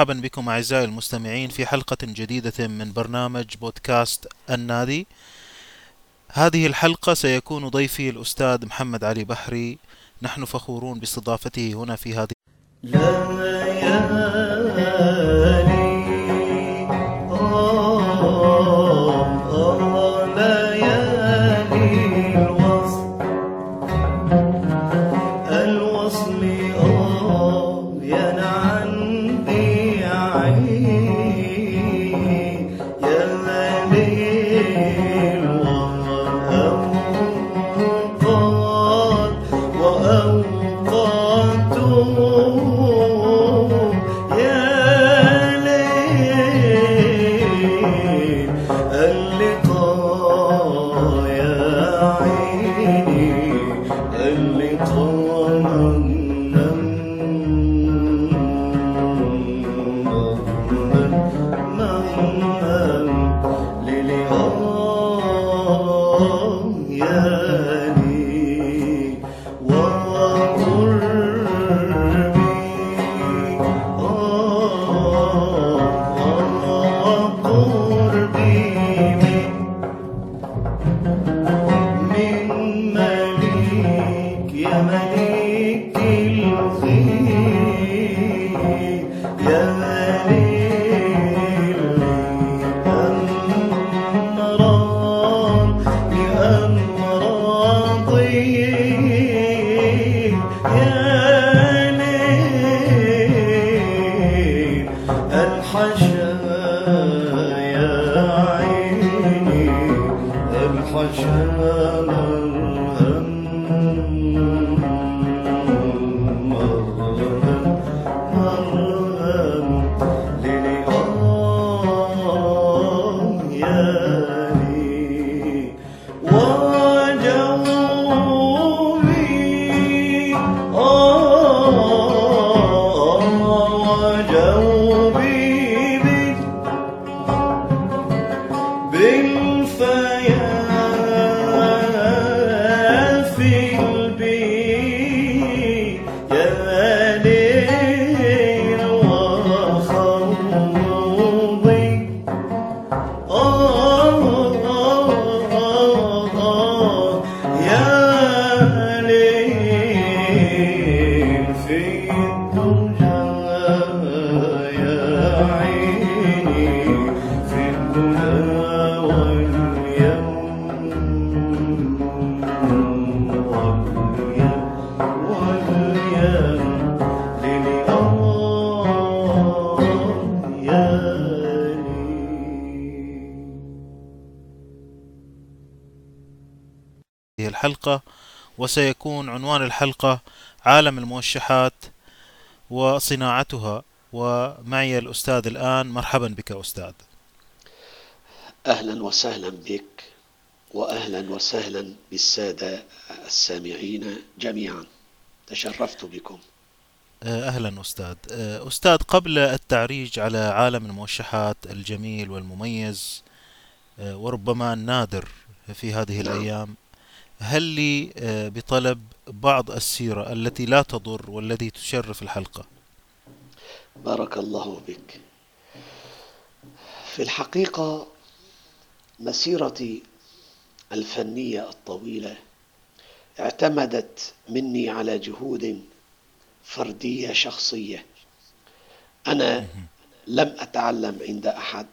مرحبا بكم أعزائي المستمعين في حلقة جديدة من برنامج بودكاست النادي. هذه الحلقة سيكون ضيفي الأستاذ محمد علي بحري. نحن فخورون باستضافته هنا في هذه الحلقة وسيكون عنوان الحلقة عالم الموشحات وصناعتها. ومعي الأستاذ الآن مرحبا بك أستاذ. أهلا وسهلا بك وأهلا وسهلا بالسادة السامعين جميعا. تشرفت بكم. أهلا أستاذ. أستاذ قبل التعريج على عالم الموشحات الجميل والمميز وربما النادر في هذه نعم. الأيام هل لي آه، بطلب بعض السيرة التي لا تضر والتي تشرف الحلقة؟ بارك الله بك في الحقيقة مسيرتي الفنية الطويلة اعتمدت مني على جهود فردية شخصية. أنا لم أتعلم عند أحد.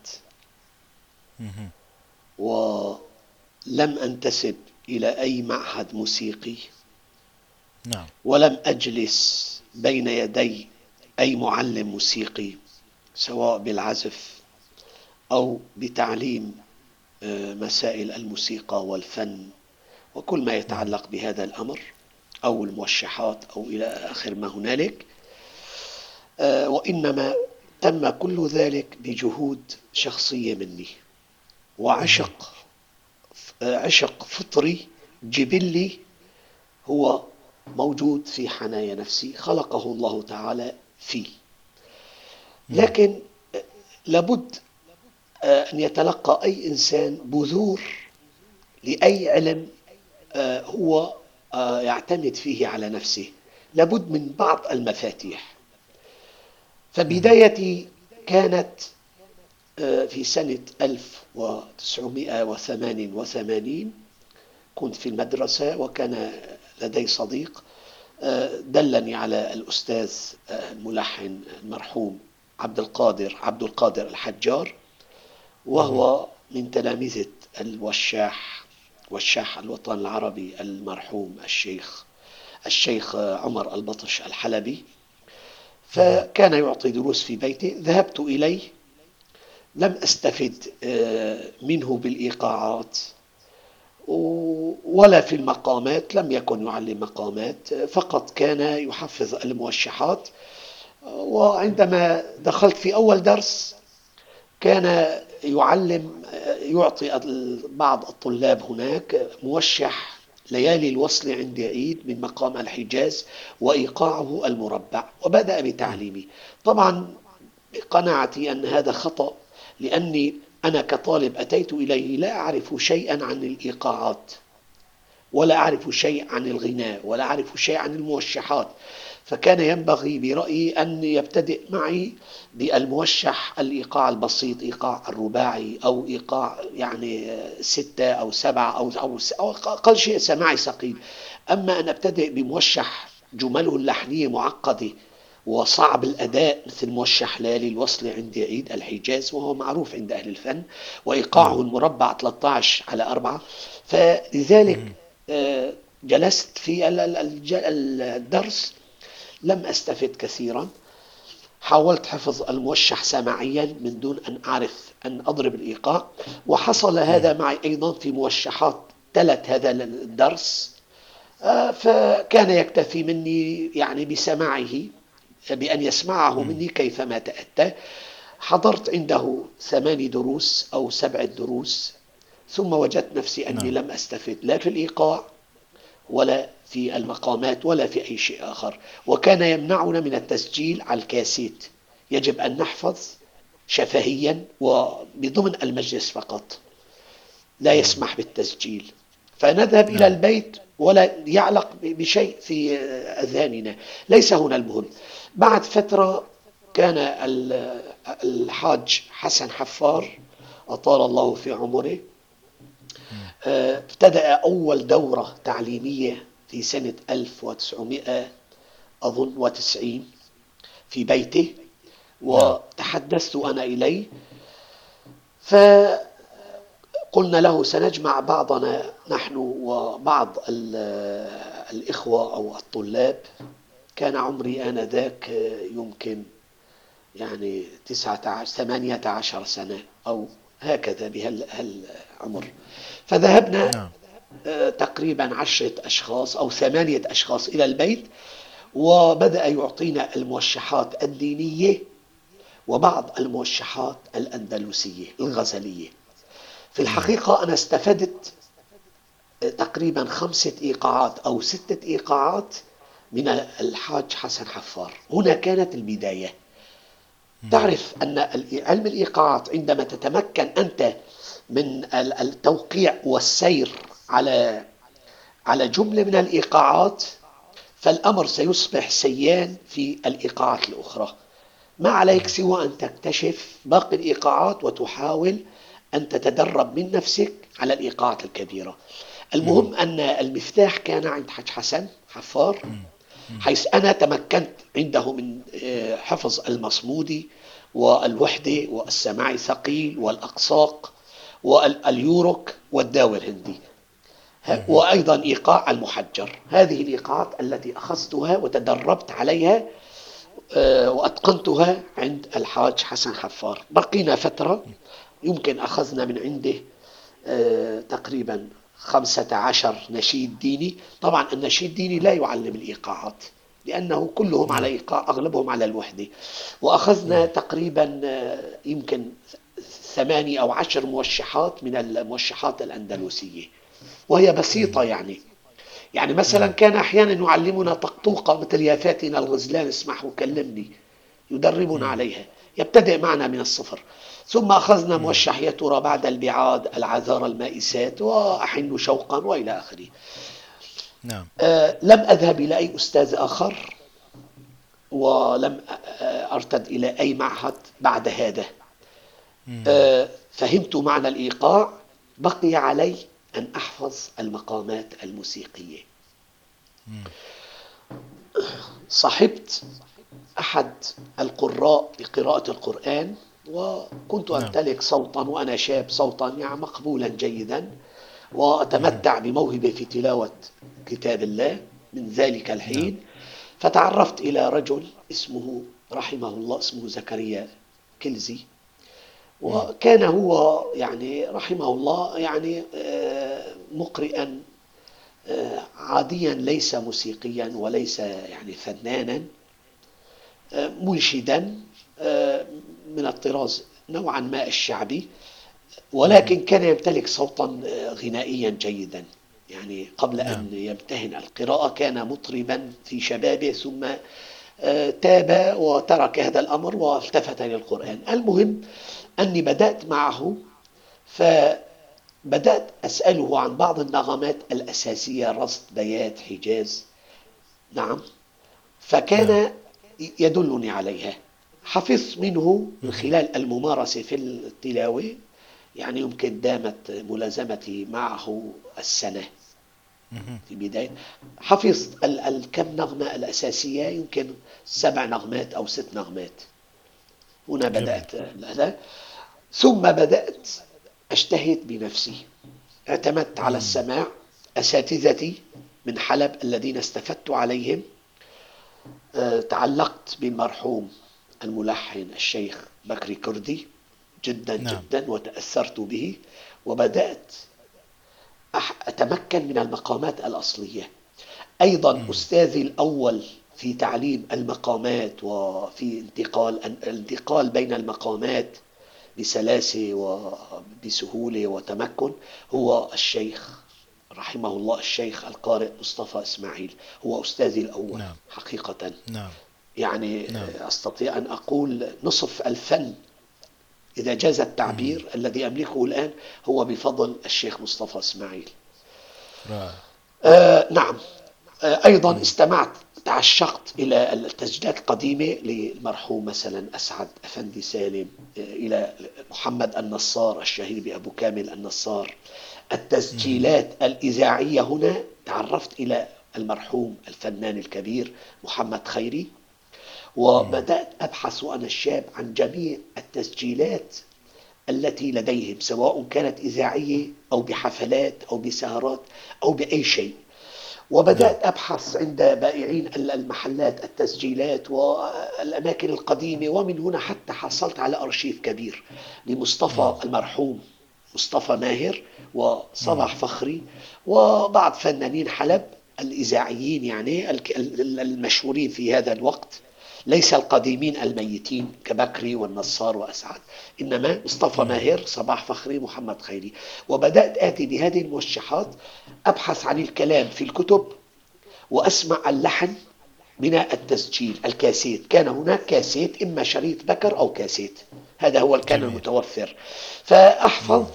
ولم أنتسب إلى أي معهد موسيقي؟ نعم. ولم أجلس بين يدي أي معلم موسيقي سواء بالعزف أو بتعليم آه، مسائل الموسيقى والفن وكل ما يتعلق بهذا الأمر أو الموشحات أو إلى آخر ما هنالك. آه، وإنما تم كل ذلك بجهود شخصية مني وعشق. عشق فطري جبلي هو موجود في حنايا نفسي خلقه الله تعالى فيه. لكن لابد أن يتلقى أي إنسان بذور لأي علم آه، هو آه، يعتمد فيه على نفسه. لابد من بعض المفاتيح. فبدايتي كانت في سنة 1988 كنت في المدرسة وكان لدي صديق آه، دلني على الأستاذ آه، الملحن المرحوم عبد القادر عبد القادر الحجار وهو من تلامذة الوشاح وشاح الوطن العربي المرحوم الشيخ الشيخ عمر البطش الحلبي. فكان يعطي دروس في بيتي ذهبت إليه لم أستفد آه، منه بالإيقاعات ولا في المقامات لم يكن يعلم مقامات فقط كان يحفظ الموشحات. وعندما دخلت في أول درس كان يعلم يعطي بعض الطلاب هناك موشح ليالي الوصل عند عيد من مقام الحجاز وإيقاعه المربع وبدأ بتعليمي طبعا بقناعتي أن هذا خطأ لأني أنا كطالب أتيت إليه لا أعرف شيئا عن الإيقاعات ولا أعرف شيء عن الغناء ولا أعرف شيء عن الموشحات. فكان ينبغي برأيي أن يبتدئ معي بالموشح الإيقاع البسيط إيقاع الرباعي أو إيقاع يعني ستة أو سبعة أو, أو, أقل شيء سماعي ثقيل. أما أن أبتدئ بموشح جمله اللحنية معقدة وصعب الأداء مثل موشح ليالي الوصل عند عيد الحجاز وهو معروف عند أهل الفن وإيقاعه نعم. المربع 13 على 4 فلذلك آه، جلست في الدرس لم أستفد كثيرا. حاولت حفظ الموشح سماعيا من دون أن أعرف أن أضرب الإيقاع. وحصل هذا معي أيضا في موشحات تلت هذا الدرس. آه، فكان يكتفي مني يعني بسماعه. بأن يسمعه مني كيفما تأتى. حضرت عنده ثماني دروس أو سبع دروس ثم وجدت نفسي أني نعم. لم أستفد لا في الإيقاع ولا في المقامات ولا في أي شيء آخر. وكان يمنعنا من التسجيل على الكاسيت. يجب أن نحفظ شفهيا وبضمن المجلس فقط. لا. يسمح بالتسجيل. فنذهب إلى نعم. البيت ولا يعلق بشيء في أذهاننا. ليس هنا المهم بعد فترة كان الحاج حسن حفار أطال الله في عمره آه، ابتدأ أول دورة تعليمية في سنة 1900 أظن وتسعين في بيته وتحدثت أنا إليه. فقلنا له سنجمع بعضنا نحن وبعض الإخوة أو الطلاب كان عمري آنذاك يمكن يعني تسعة عشر ثمانية عشر سنة أو هكذا بهالعمر فذهبنا نعم. آه، تقريبا عشرة أشخاص أو ثمانية أشخاص إلى البيت وبدأ يعطينا الموشحات الدينية وبعض الموشحات الأندلسية الغزلية. في الحقيقة أنا استفدت آه، تقريبا خمسة إيقاعات أو ستة إيقاعات من الحاج حسن حفار. هنا كانت البداية. تعرف أن علم الإيقاعات عندما تتمكن أنت من التوقيع والسير على على جملة من الإيقاعات فالأمر سيصبح سيان في الإيقاعات الأخرى. ما عليك سوى أن تكتشف باقي الإيقاعات وتحاول أن تتدرب من نفسك على الإيقاعات الكبيرة. المهم أن المفتاح كان عند حج حسن حفار. حيث أنا تمكنت عنده من آه، حفظ المصمودي والوحدة والسماع ثقيل والأقساق واليورك والداوي الهندي. وأيضا إيقاع المحجر. هذه الإيقاعات التي أخذتها وتدربت عليها آه، وأتقنتها عند الحاج حسن حفار. بقينا فترة يمكن أخذنا من عنده آه، تقريبا خمسة عشر نشيد ديني. طبعا النشيد الديني لا يعلم الإيقاعات لأنه كلهم على إيقاع أغلبهم على الوحدة. وأخذنا تقريبا آه، يمكن ثماني أو عشر موشحات من الموشحات الأندلسية. وهي بسيطة يعني. يعني مثلا كان أحيانا يعلمنا طقطوقة مثل يا فاتنا الغزلان اسمح وكلمني يدربنا عليها. يبتدئ معنا من الصفر ثم أخذنا موشح يا ترى بعد البعاد العذار المائسات وأحن شوقا وإلى آخره نعم. آه لم أذهب إلى أي أستاذ آخر ولم أرتد إلى أي معهد بعد هذا مم. آه، فهمت معنى الإيقاع بقي علي أن أحفظ المقامات الموسيقية مم. صحبت أحد القراء بقراءة القرآن وكنت نعم. أمتلك صوتا وأنا شاب صوتا يعني مقبولا جيدا وأتمتع بموهبة في تلاوة كتاب الله من ذلك نعم. الحين فتعرفت إلى رجل اسمه رحمه الله اسمه زكريا كلزي. وكان هو يعني رحمه الله يعني آه، مقرئا آه، عاديا ليس موسيقيا وليس يعني فنانا. منشدا آه، من الطراز نوعا ما الشعبي. ولكن كان يمتلك صوتا آه، غنائيا جيدا. يعني قبل نعم. أن يمتهن القراءة كان مطربا في شبابه ثم آه، تاب وترك هذا الأمر والتفت للقرآن. المهم أني بدأت معه فبدأت أسأله عن بعض النغمات الأساسية رصد بيات حجاز. نعم. نعم. فكان يدلني عليها. حفظت منه من. خلال الممارسة في التلاوة يعني يمكن دامت ملازمتي معه السنة. في بداية. حفظت ال- الكم نغمة الأساسية؟ يمكن سبع نغمات أو ست نغمات. هنا بدأت هذا. ثم بدأت أجتهد بنفسي. اعتمدت على. السماع أساتذتي من حلب الذين استفدت عليهم. تعلقت بالمرحوم الملحن الشيخ بكري كردي جدا نعم جدا وتأثرت به وبدأت أتمكن من المقامات الأصلية أيضا مم. أستاذي الأول في تعليم المقامات وفي انتقال الانتقال بين المقامات بسلاسة وبسهولة وتمكن هو الشيخ رحمه الله الشيخ القارئ مصطفى إسماعيل هو أستاذي الأول نعم. حقيقة. نعم. يعني نعم. أستطيع أن أقول نصف الفن إذا جاز مم. التعبير الذي أملكه الآن هو بفضل الشيخ مصطفى إسماعيل. آه نعم. آه أيضا مم. استمعت تعشقت إلى التسجيلات القديمة للمرحوم مثلا أسعد أفندي سالم آه إلى محمد النصار الشهير بأبو كامل النصار. مم. التسجيلات الإذاعية هنا تعرفت إلى المرحوم الفنان الكبير محمد خيري. وبدأت أبحث وأنا شاب عن جميع التسجيلات التي لديهم سواء كانت إذاعية أو بحفلات أو بسهرات أو بأي شيء نعم وبدأت أبحث عند بائعين المحلات التسجيلات والأماكن القديمة ومن هنا حتى حصلت على أرشيف كبير لمصطفى مم. المرحوم مصطفى ماهر. وصباح فخري وبعض فنانين حلب الإذاعيين يعني المشهورين في هذا الوقت ليس القديمين الميتين كبكري والنصار وأسعد إنما مصطفى. ماهر صباح فخري محمد خيري وبدأت آتي بهذه الموشحات أبحث عن الكلام في الكتب وأسمع اللحن من التسجيل الكاسيت كان هناك كاسيت إما شريط بكر أو كاسيت هذا هو جميل. المتوفر. فأحفظ.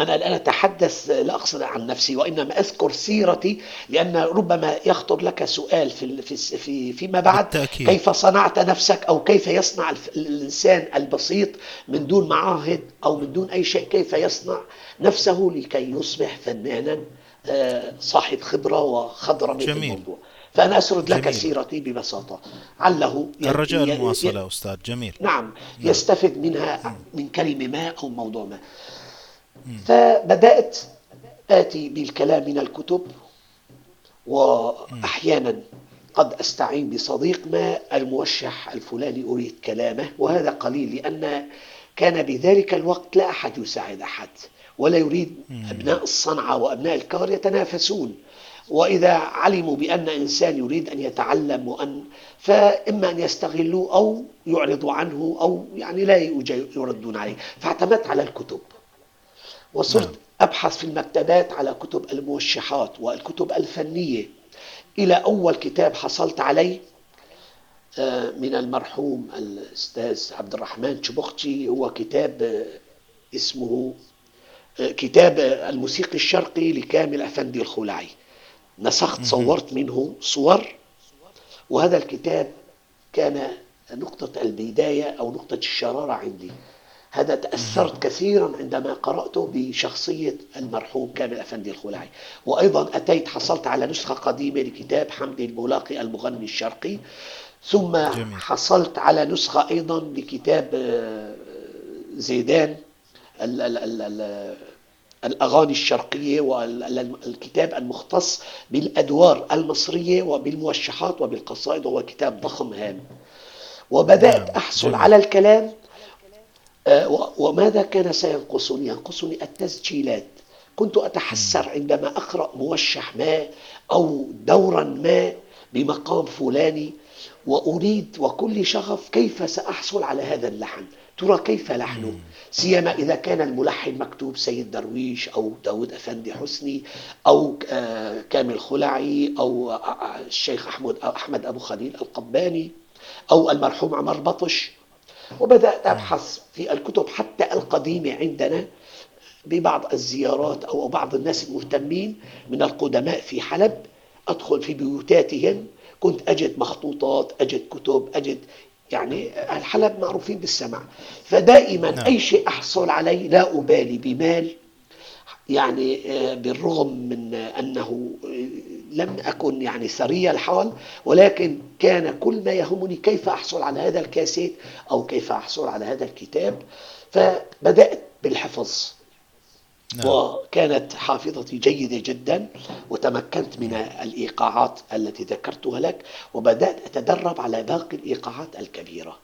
أنا الآن أتحدث لا أقصد عن نفسي وإنما أذكر سيرتي لأن ربما يخطر لك سؤال في في فيما بعد. بالتأكيد. كيف صنعت نفسك؟ أو كيف يصنع الإنسان البسيط من دون معاهد أو من دون أي شيء؟ كيف يصنع نفسه لكي يصبح فنانا آه، صاحب خبرة وخضرمة في الموضوع؟ فأنا أسرد لك جميل سيرتي ببساطة علّه ي- الرجاء ي- ي- المواصلة أستاذ جميل نعم نعم يستفد منها مم. من كلمة ما أو موضوع ما مم. فبدأت آتي بالكلام من الكتب. وأحيانا قد أستعين بصديق ما الموشح الفلاني أريد كلامه وهذا قليل لأن كان بذلك الوقت لا أحد يساعد أحد ولا يريد. أبناء الصنعة وأبناء الكار يتنافسون وإذا علموا بأن إنسان يريد أن يتعلم وأن فإما أن يستغلوه أو يعرضوا عنه أو يعني لا يردون عليه. فاعتمدت على الكتب. وصرت نعم. أبحث في المكتبات على كتب الموشحات والكتب الفنية. إلى أول كتاب حصلت عليه آه، من المرحوم الأستاذ عبد الرحمن شبختي هو كتاب آه، اسمه آه، كتاب الموسيقي الشرقي لكامل أفندي الخولعي نسخت. صورت منه صور وهذا الكتاب كان نقطة البداية أو نقطة الشرارة عندي هذا تأثرت كثيرا عندما قرأته بشخصية المرحوم كامل أفندي الخلعي وأيضا أتيت حصلت على نسخة قديمة لكتاب حمدي الملاقي المغني الشرقي ثم جميل. حصلت على نسخة أيضا لكتاب آه، زيدان الأغاني الشرقية والكتاب المختص بالأدوار المصرية وبالموشحات وبالقصائد وهو كتاب ضخم هام. وبدأت نعم، أحصل على الكلام آه، وماذا كان سينقصني؟ ينقصني التسجيلات. كنت أتحسر عندما أقرأ موشح ما أو دورا ما بمقام فلاني وأريد وكل شغف كيف سأحصل على هذا اللحن. ترى كيف لحنه؟ سيما إذا كان الملحن مكتوب سيد درويش أو داود أفندي حسني أو كامل خلعي أو الشيخ أحمد أحمد أبو خليل القباني أو المرحوم عمر بطش. وبدأت أبحث في الكتب حتى القديمة عندنا ببعض الزيارات أو بعض الناس المهتمين من القدماء في حلب. أدخل في بيوتاتهم. كنت أجد مخطوطات أجد كتب أجد يعني الحلب معروفين بالسمع فدائما نعم. أي شيء أحصل عليه لا أبالي بمال يعني آه، بالرغم من أنه آه، لم أكن يعني ثري الحال ولكن كان كل ما يهمني كيف أحصل على هذا الكاسيت أو كيف أحصل على هذا الكتاب. فبدأت بالحفظ. نعم. وكانت حافظتي جيدة جدا وتمكنت من الإيقاعات التي ذكرتها لك وبدأت أتدرب على باقي الإيقاعات الكبيرة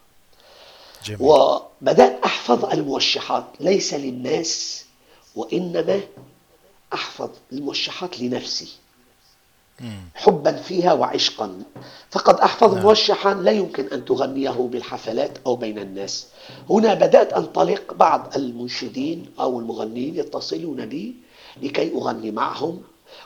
جميل. وبدأت أحفظ الموشحات ليس للناس وإنما أحفظ الموشحات لنفسي حبا فيها وعشقا. فقد أحفظ نعم. موشحا لا يمكن أن تغنيه بالحفلات أو بين الناس. هنا بدأت أنطلق بعض المنشدين أو المغنيين يتصلون بي لكي أغني معهم.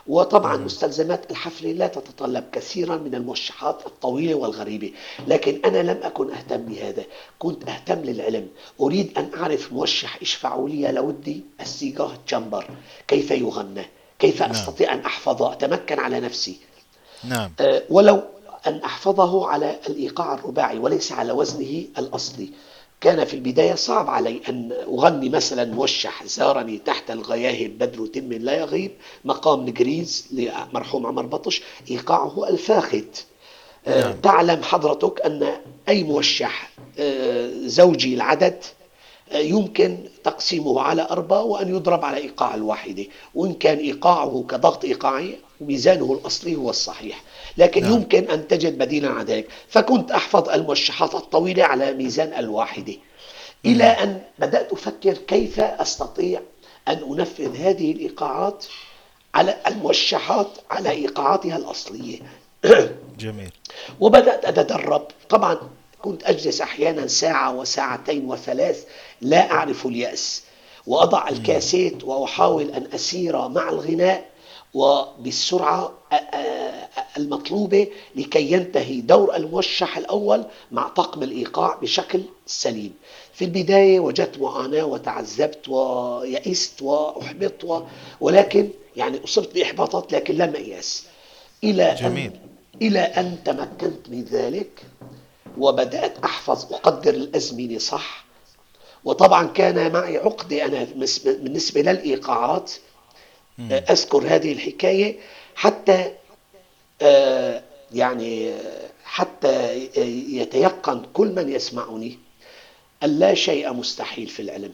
وطبعا مستلزمات الحفل لا تتطلب كثيرا من الموشحات الطويلة والغريبة. لكن أنا لم أكن أهتم بهذا. كنت أهتم للعلم. أريد أن أعرف موشح اشفعوا لي يا آل ودي السيجاه شنبر كيف يغنى؟ كيف نعم. أستطيع أن أحفظه أتمكن على نفسي نعم. أه ولو أن أحفظه على الإيقاع الرباعي وليس على وزنه الأصلي كان في البداية صعب علي أن أغني مثلا موشح زارني تحت الغياهب بدر تم لا يغيب مقام نجريز لمرحوم عمر بطش إيقاعه الفاخت آه، نعم. تعلم حضرتك أن أي موشح آه، زوجي العدد آه، يمكن تقسيمه على أربعة وأن يضرب على إيقاع الواحدة وإن كان إيقاعه كضغط إيقاعي ميزانه الأصلي هو الصحيح. لكن نعم. يمكن أن تجد بديلا عن ذلك. فكنت أحفظ الموشحات الطويلة على ميزان الواحدة إلى أن بدأت أفكر كيف أستطيع أن أنفذ هذه الإيقاعات على الموشحات على إيقاعاتها الأصلية. جميل. وبدأت أتدرب. طبعا كنت أجلس أحيانا ساعة وساعتين وثلاث لا أعرف اليأس وأضع الكاسيت وأحاول أن أسير مع الغناء وبالسرعة المطلوبة لكي ينتهي دور الموشح الأول مع طاقم الإيقاع بشكل سليم. في البداية وجدت معاناة وتعذبت ويئست وأحبطت و... ولكن يعني أصبت بإحباطات لكن لم أيأس. إلى جميل. أن إلى أن تمكنت من ذلك وبدأت أحفظ أقدر الأزمنة صح. وطبعا كان معي عقدة أنا بالنسبة للإيقاعات. أذكر هذه الحكاية. حتى آه، يعني حتى يتيقن كل من يسمعني أن لا شيء مستحيل في العلم.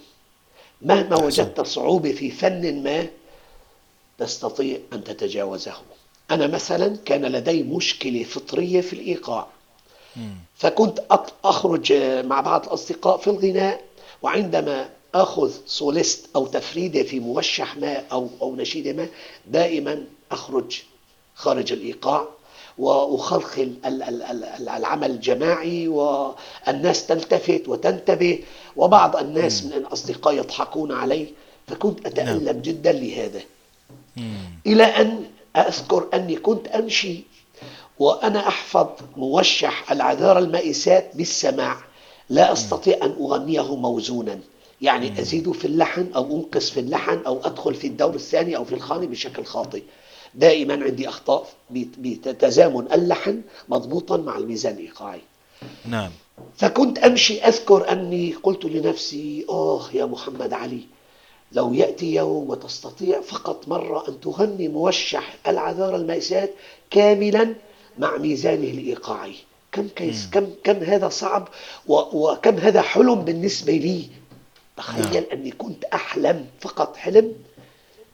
مهما وجدت صعوبة في فن ما تستطيع أن تتجاوزه. أنا مثلا كان لدي مشكلة فطرية في الإيقاع. فكنت أخرج مع بعض الأصدقاء في الغناء وعندما أخذ سوليست أو تفريده في موشح ما أو أو نشيده ما دائما أخرج خارج الإيقاع وأخلخل العمل الجماعي والناس تلتفت وتنتبه وبعض الناس من الأصدقاء يضحكون علي فكنت أتألم نعم. جدا لهذا. إلى أن أذكر أني كنت أمشي وأنا أحفظ موشح العذارى المائسات بالسماع لا أستطيع أن اغنيه موزونا. يعني أزيد في اللحن أو أنقص في اللحن أو أدخل في الدور الثاني أو في الخاني بشكل خاطئ. دائما عندي أخطاء بتزامن اللحن مضبوطا مع الميزان الإيقاعي. نعم. فكنت أمشي أذكر أني قلت لنفسي آه يا محمد علي لو يأتي يوم وتستطيع فقط مرة أن تغني موشح العذارى المأساة كاملا مع ميزانه الإيقاعي. كم كيس كم كم هذا صعب وكم هذا حلم بالنسبة لي؟ تخيل نعم. أني كنت أحلم فقط حلم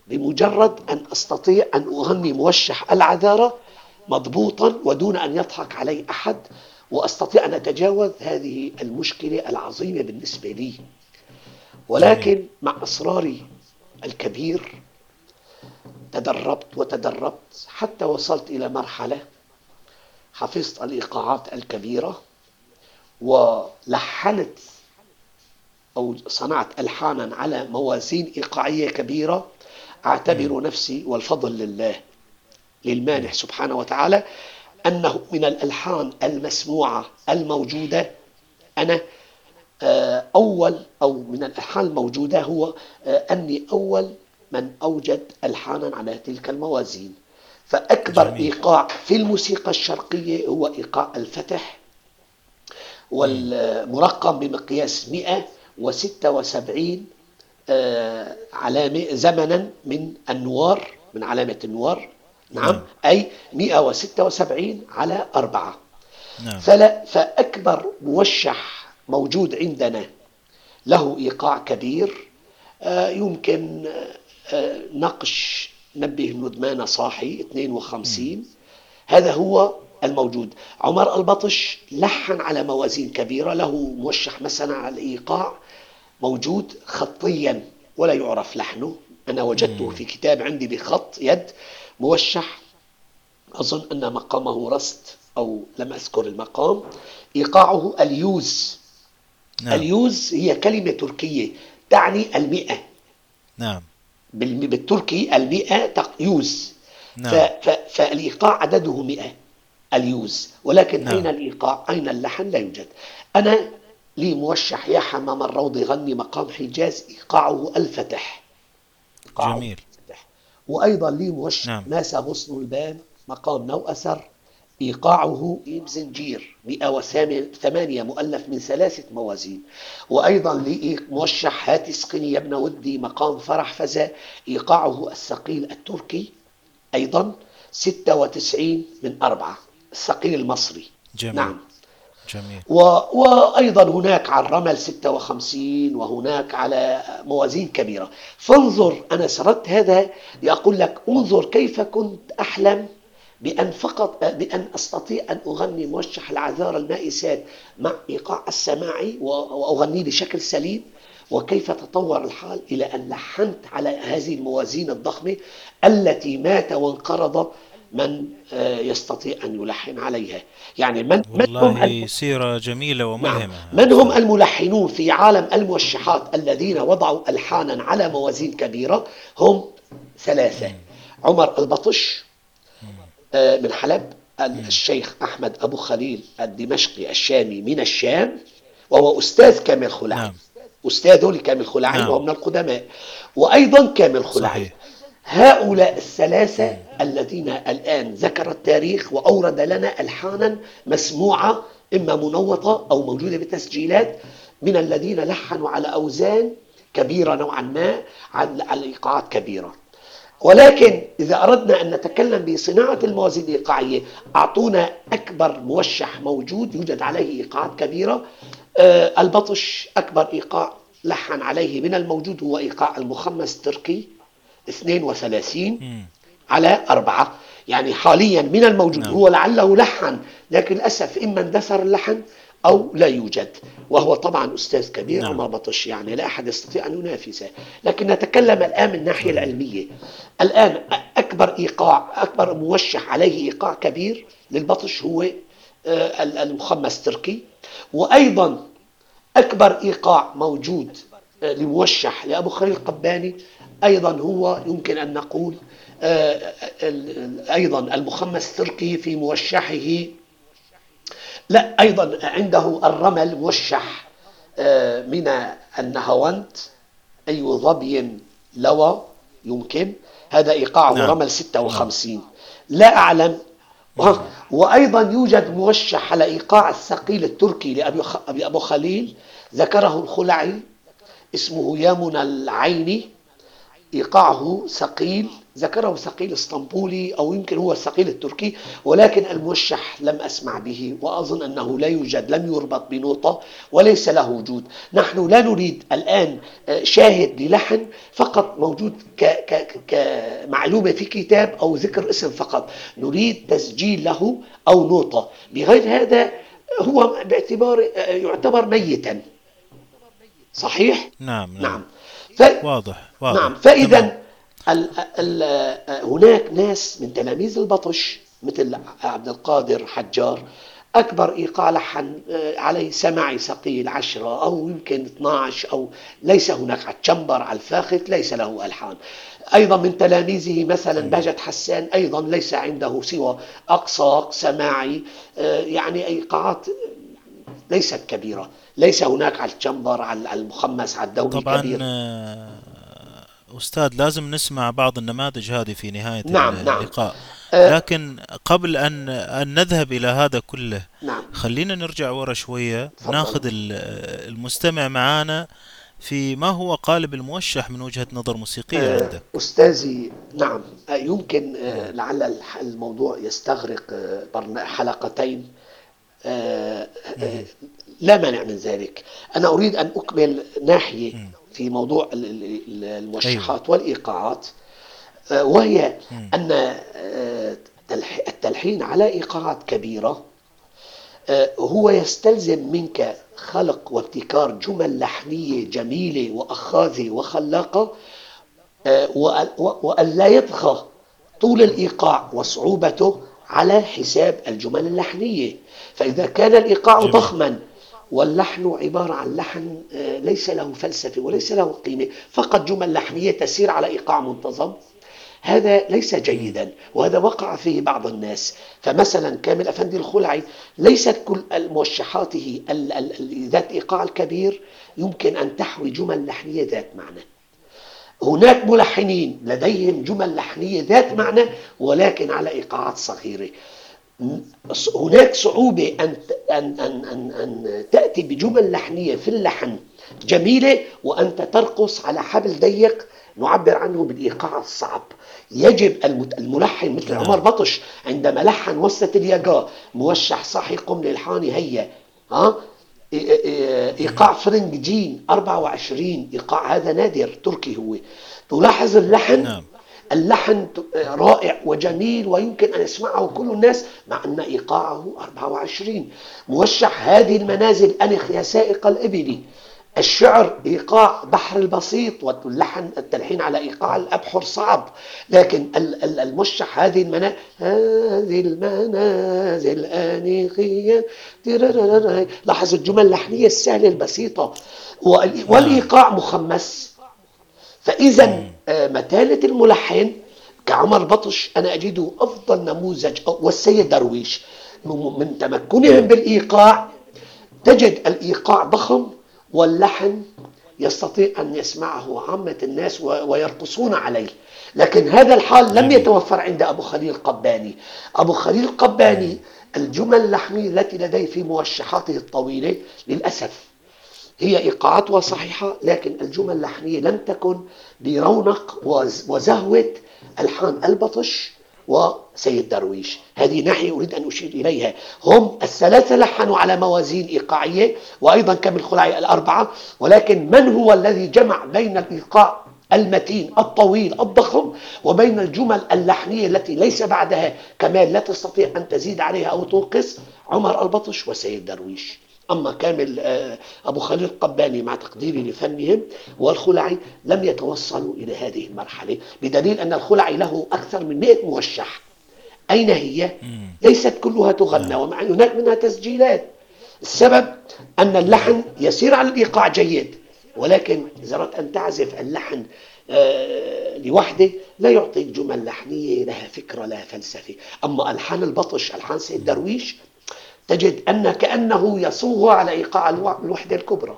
بمجرد أن أستطيع أن أغني موشح العذارى مضبوطا ودون أن يضحك علي أحد وأستطيع أن أتجاوز هذه المشكلة العظيمة بالنسبة لي. ولكن مع إصراري الكبير تدربت وتدربت حتى وصلت إلى مرحلة حفظت الإيقاعات الكبيرة ولحنت أو صنعت ألحانا على موازين إيقاعية كبيرة أعتبر نفسي والفضل لله للمانح سبحانه وتعالى أنه من الألحان المسموعة الموجودة. أنا آه، أول أو من الألحان الموجودة هو آه، أني أول من أوجد ألحانا على تلك الموازين. فأكبر جميل. إيقاع في الموسيقى الشرقية هو إيقاع الفتح والمرقم بمقياس 176 آه، علامة زمنا من النوار من علامة النوار نعم, نعم. أي 176 على أربعة نعم. فلا فأكبر موشح موجود عندنا له إيقاع كبير آه، يمكن آه، نقش نبه الندمان صاحي 52 هذا هو الموجود. عمر البطش لحن على موازين كبيرة له موشح مثلا على الإيقاع موجود خطيا ولا يعرف لحنه. أنا وجدته في كتاب عندي بخط يد موشح. أظن أن مقامه رست أو لم أذكر المقام. إيقاعه اليوز. نعم. اليوز هي كلمة تركية تعني المئة. نعم. بالتركي المئة yüz نعم. فالإيقاع عدده مئة اليوز ولكن نعم. أين الإيقاع أين اللحن لا يوجد أنا لي موشح يا حمام الروض يغني مقام حجاز إيقاعه الفتح جميل الفتح. وأيضا لي موشح نعم. ناس غصن البان مقام نو أثر إيقاعه إيم زنجير 108 مؤلف من ثلاثة موازين وأيضا لموشح هات اسقني يا ابن ودي مقام فرح فزا إيقاعه الثقيل التركي أيضا 96 من أربعة الثقيل المصري جميل. نعم جميل. و... وأيضا هناك على الرمل 56 وهناك على موازين كبيرة فانظر أنا سردت هذا لأقول لك انظر كيف كنت أحلم بأن فقط بأن أستطيع أن أغني موشح العذارى المائسات مع إيقاع السماعي وأغنيه بشكل سليم. وكيف تطور الحال إلى أن لحنت على هذه الموازين الضخمة التي مات وانقرض من آه، يستطيع أن يلحن عليها؟ يعني من, والله من هم سيرة جميلة وملهمة. نعم. من هم الملحنون في عالم الموشحات الذين وضعوا ألحانا على موازين كبيرة؟ هم ثلاثة. عمر البطش من حلب الشيخ أحمد أبو خليل الدمشقي الشامي من الشام وهو أستاذ كامل خلعي. نعم. أستاذه لكامل خلعي نعم. وهو من القدماء. وأيضا كامل خلعي. هؤلاء الثلاثة الذين الآن ذكر التاريخ وأورد لنا ألحانا مسموعة إما منوطة أو موجودة بتسجيلات من الذين لحنوا على أوزان كبيرة نوعا ما على إيقاعات كبيرة. ولكن إذا أردنا أن نتكلم بصناعة الموازين الإيقاعية أعطونا أكبر موشح موجود يوجد عليه إيقاعات كبيرة. آه البطش أكبر إيقاع لحن عليه من الموجود هو إيقاع المخمس التركي 32 على أربعة. يعني حاليا من الموجود نعم. هو لعله لحن لكن للأسف إما اندثر اللحن أو لا يوجد وهو طبعا أستاذ كبير نعم. وما بطش يعني لا أحد يستطيع أن ينافسه لكن نتكلم الآن من الناحية نعم. العلمية الآن أكبر إيقاع أكبر موشح عليه إيقاع كبير للبطش هو آه، المخمس التركي وأيضا أكبر إيقاع موجود آه، لموشح لأبو خليل القباني أيضا هو يمكن أن نقول آه، أيضا المخمس التركي في موشحه لا أيضا عنده الرمل موشح آه، من النهاوند أي ظبي لوى يمكن. هذا إيقاعه نعم. رمل 56 لا أعلم. وأيضا يوجد موشح على إيقاع الثقيل التركي لأبي أبو خليل ذكره الخلعي اسمه يامن العيني. إيقاعه ثقيل ذكره ثقيل إسطنبولي أو يمكن هو الثقيل التركي ولكن الموشح لم أسمع به وأظن أنه لا يوجد لم يربط بنوطة وليس له وجود. نحن لا نريد الآن آه، شاهد للحن فقط موجود كمعلومة في كتاب أو ذكر اسم فقط. نريد تسجيل له أو نوطة بغير هذا هو باعتبار آه، يعتبر ميتا. صحيح؟ نعم نعم, نعم. ف... واضح واضح. نعم فإذا ال ال هناك ناس من تلاميذ البطش مثل عبد القادر حجار أكبر إيقاع لحن عليه سمعي ثقيل عشرة أو يمكن 12 أو ليس هناك على التشمبر على الفاخت ليس له ألحان. أيضا من تلاميذه مثلا بهجت حسان أيضا ليس عنده سوى أقصاق سماعي آه، يعني إيقاعات ليست كبيرة ليس هناك على الجمبر على المخمس على الدوري طبعا كبير. آه، أستاذ لازم نسمع بعض النماذج هذه في نهاية نعم نعم. اللقاء نعم. لكن قبل أن, أن نذهب إلى هذا كله نعم. خلينا نرجع ورا شوية فضل. ناخذ المستمع معانا في ما هو قالب الموشح من وجهة نظر موسيقية آه عندك أستاذي نعم آه يمكن لعل الموضوع يستغرق حلقتين لا مانع من ذلك. أنا أريد أن أكمل ناحية في موضوع الموشحات أيوة. والإيقاعات. آه، وهي أن آه، التلحين على إيقاعات كبيرة آه، هو يستلزم منك خلق وابتكار جمل لحنية جميلة وأخاذة وخلاقة وأن لا يطغى طول الإيقاع وصعوبته على حساب الجمل اللحنية. فإذا كان الإيقاع ضخما واللحن عبارة عن لحن آه، ليس له فلسفة وليس له قيمة فقط جمل لحنية تسير على إيقاع منتظم. هذا ليس جيدا وهذا وقع فيه بعض الناس. فمثلا كامل أفندي الخلعي ليست كل موشحاته ذات إيقاع الكبير يمكن أن تحوي جمل لحنية ذات معنى. هناك ملحنين لديهم جمل لحنية ذات معنى ولكن على إيقاعات صغيرة. هناك صعوبة أن أن أن أن, أن تأتي بجمل لحنية في اللحن جميلة وأنت ترقص على حبل ضيق نعبر عنه بالإيقاع الصعب. يجب الملحن مثل عمر نعم. بطش عندما لحن وسة الياقا موشح صاحي قم للحاني هيا ها؟ إيقاع فرنج جين 24 إيقاع هذا نادر تركي هو. تلاحظ اللحن؟ نعم. اللحن رائع وجميل ويمكن أن يسمعه كل الناس مع أن إيقاعه 24 موشح هذه المنازل أنخ يا سائق الإبل الشعر إيقاع بحر البسيط واللحن التلحين على إيقاع الأبحر صعب. لكن المشح هذه المنازل هذه المنازل آنيخية لاحظ الجمل اللحنية السهلة البسيطة. والإيقاع مخمس. فإذا آه، متانة الملحن كعمر بطش أنا أجده أفضل نموذج والسيد درويش. من تمكنهم بالإيقاع تجد الإيقاع ضخم واللحن يستطيع أن يسمعه عامة الناس ويرقصون عليه. لكن هذا الحال لم يتوفر عند أبو خليل قباني. أبو خليل قباني الجمل اللحنية التي لديه في موشحاته الطويلة للأسف هي إيقاعاتها صحيحة لكن الجمل اللحنية لم تكن برونق وزهوة ألحان البطش وسيد درويش. هذه ناحية أريد أن أشير إليها. هم الثلاثة لحنوا على موازين إيقاعية وأيضا كم الخلعي الأربعة ولكن من هو الذي جمع بين الإيقاع المتين الطويل الضخم وبين الجمل اللحنية التي ليس بعدها؟ كمال لا تستطيع أن تزيد عليها أو تنقص. عمر البطش وسيد درويش. أما كامل آه، أبو خليل القباني مع تقديري لفنهم والخلعي لم يتوصلوا إلى هذه المرحلة بدليل أن الخلعي له أكثر من 100 موشح. أين هي؟ ليست كلها تغنى ومع هناك منها تسجيلات. السبب أن اللحن يسير على الإيقاع جيد ولكن إذا أردت أن تعزف اللحن آه، لوحدة لا يعطيك جمل لحنية لها فكرة لها فلسفة. أما ألحان البطش ألحان سيد درويش تجد أن كأنه يصوغ على إيقاع الوحدة الكبرى.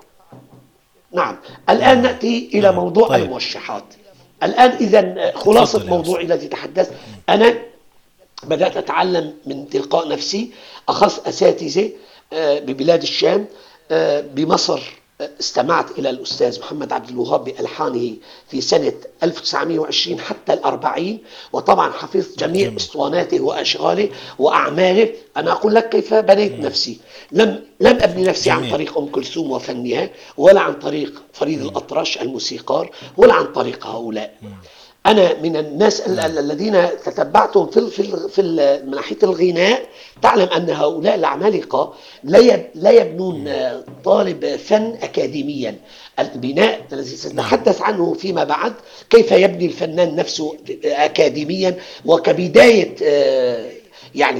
نعم. الآن نأتي إلى نعم. موضوع طيب. الموشحات. الآن إذا خلاصة موضوعي الذي تحدثت أنا بدأت أتعلم من تلقاء نفسي أخذت أساتذة آه، ببلاد الشام آه، بمصر. استمعت إلى الأستاذ محمد عبد الوهاب بألحانه في سنة 1920 حتى الأربعين وطبعا حفظت جميع جميل. أسطواناته وأشغاله وأعماله أنا أقول لك كيف بنيت. نفسي لم لم أبني نفسي. عن طريق أم كلثوم وفنها ولا عن طريق فريد الأطرش الموسيقار ولا عن طريق هؤلاء أنا من الناس الذين تتبعتهم في في في من ناحية الغناء. تعلم أن هؤلاء العمالقه لا يبنون طالب فن اكاديميا. البناء الذي سنتحدث عنه فيما بعد كيف يبني الفنان نفسه اكاديميا؟ وكبداية آه، يعني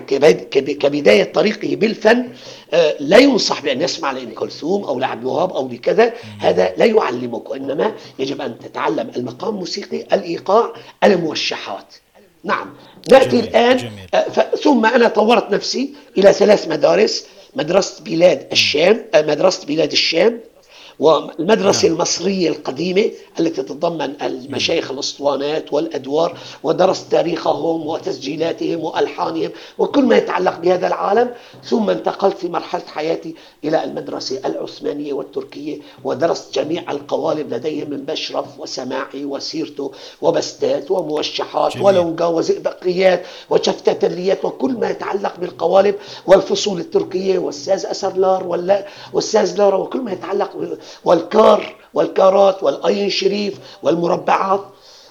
كبداية طريقه بالفن آه، لا ينصح بأن يسمع لأم كلثوم أو لعبد الوهاب أو لكذا هذا لا يعلمك وإنما يجب أن تتعلم المقام الموسيقي الإيقاع الموشحات نعم نأتي جميل. الآن جميل. آه، ثم أنا طورت نفسي إلى ثلاث مدارس مدرسة بلاد الشام آه، مدرسة بلاد الشام والمدرسة نعم. المصرية القديمة التي تتضمن المشايخ الأسطوانات والأدوار ودرست تاريخهم وتسجيلاتهم وألحانهم وكل ما يتعلق بهذا العالم ثم انتقلت في مرحلة حياتي إلى المدرسة العثمانية والتركية ودرست جميع القوالب لديهم من بشرف وسماعي وسيرته وبستات وموشحات جميل. ولونجا وزئبقيات وشفتتليات وكل ما يتعلق بالقوالب والفصول التركية والساز أسرلار والساز لارا وكل ما يتعلق والكار والكارات والأين شريف والمربعات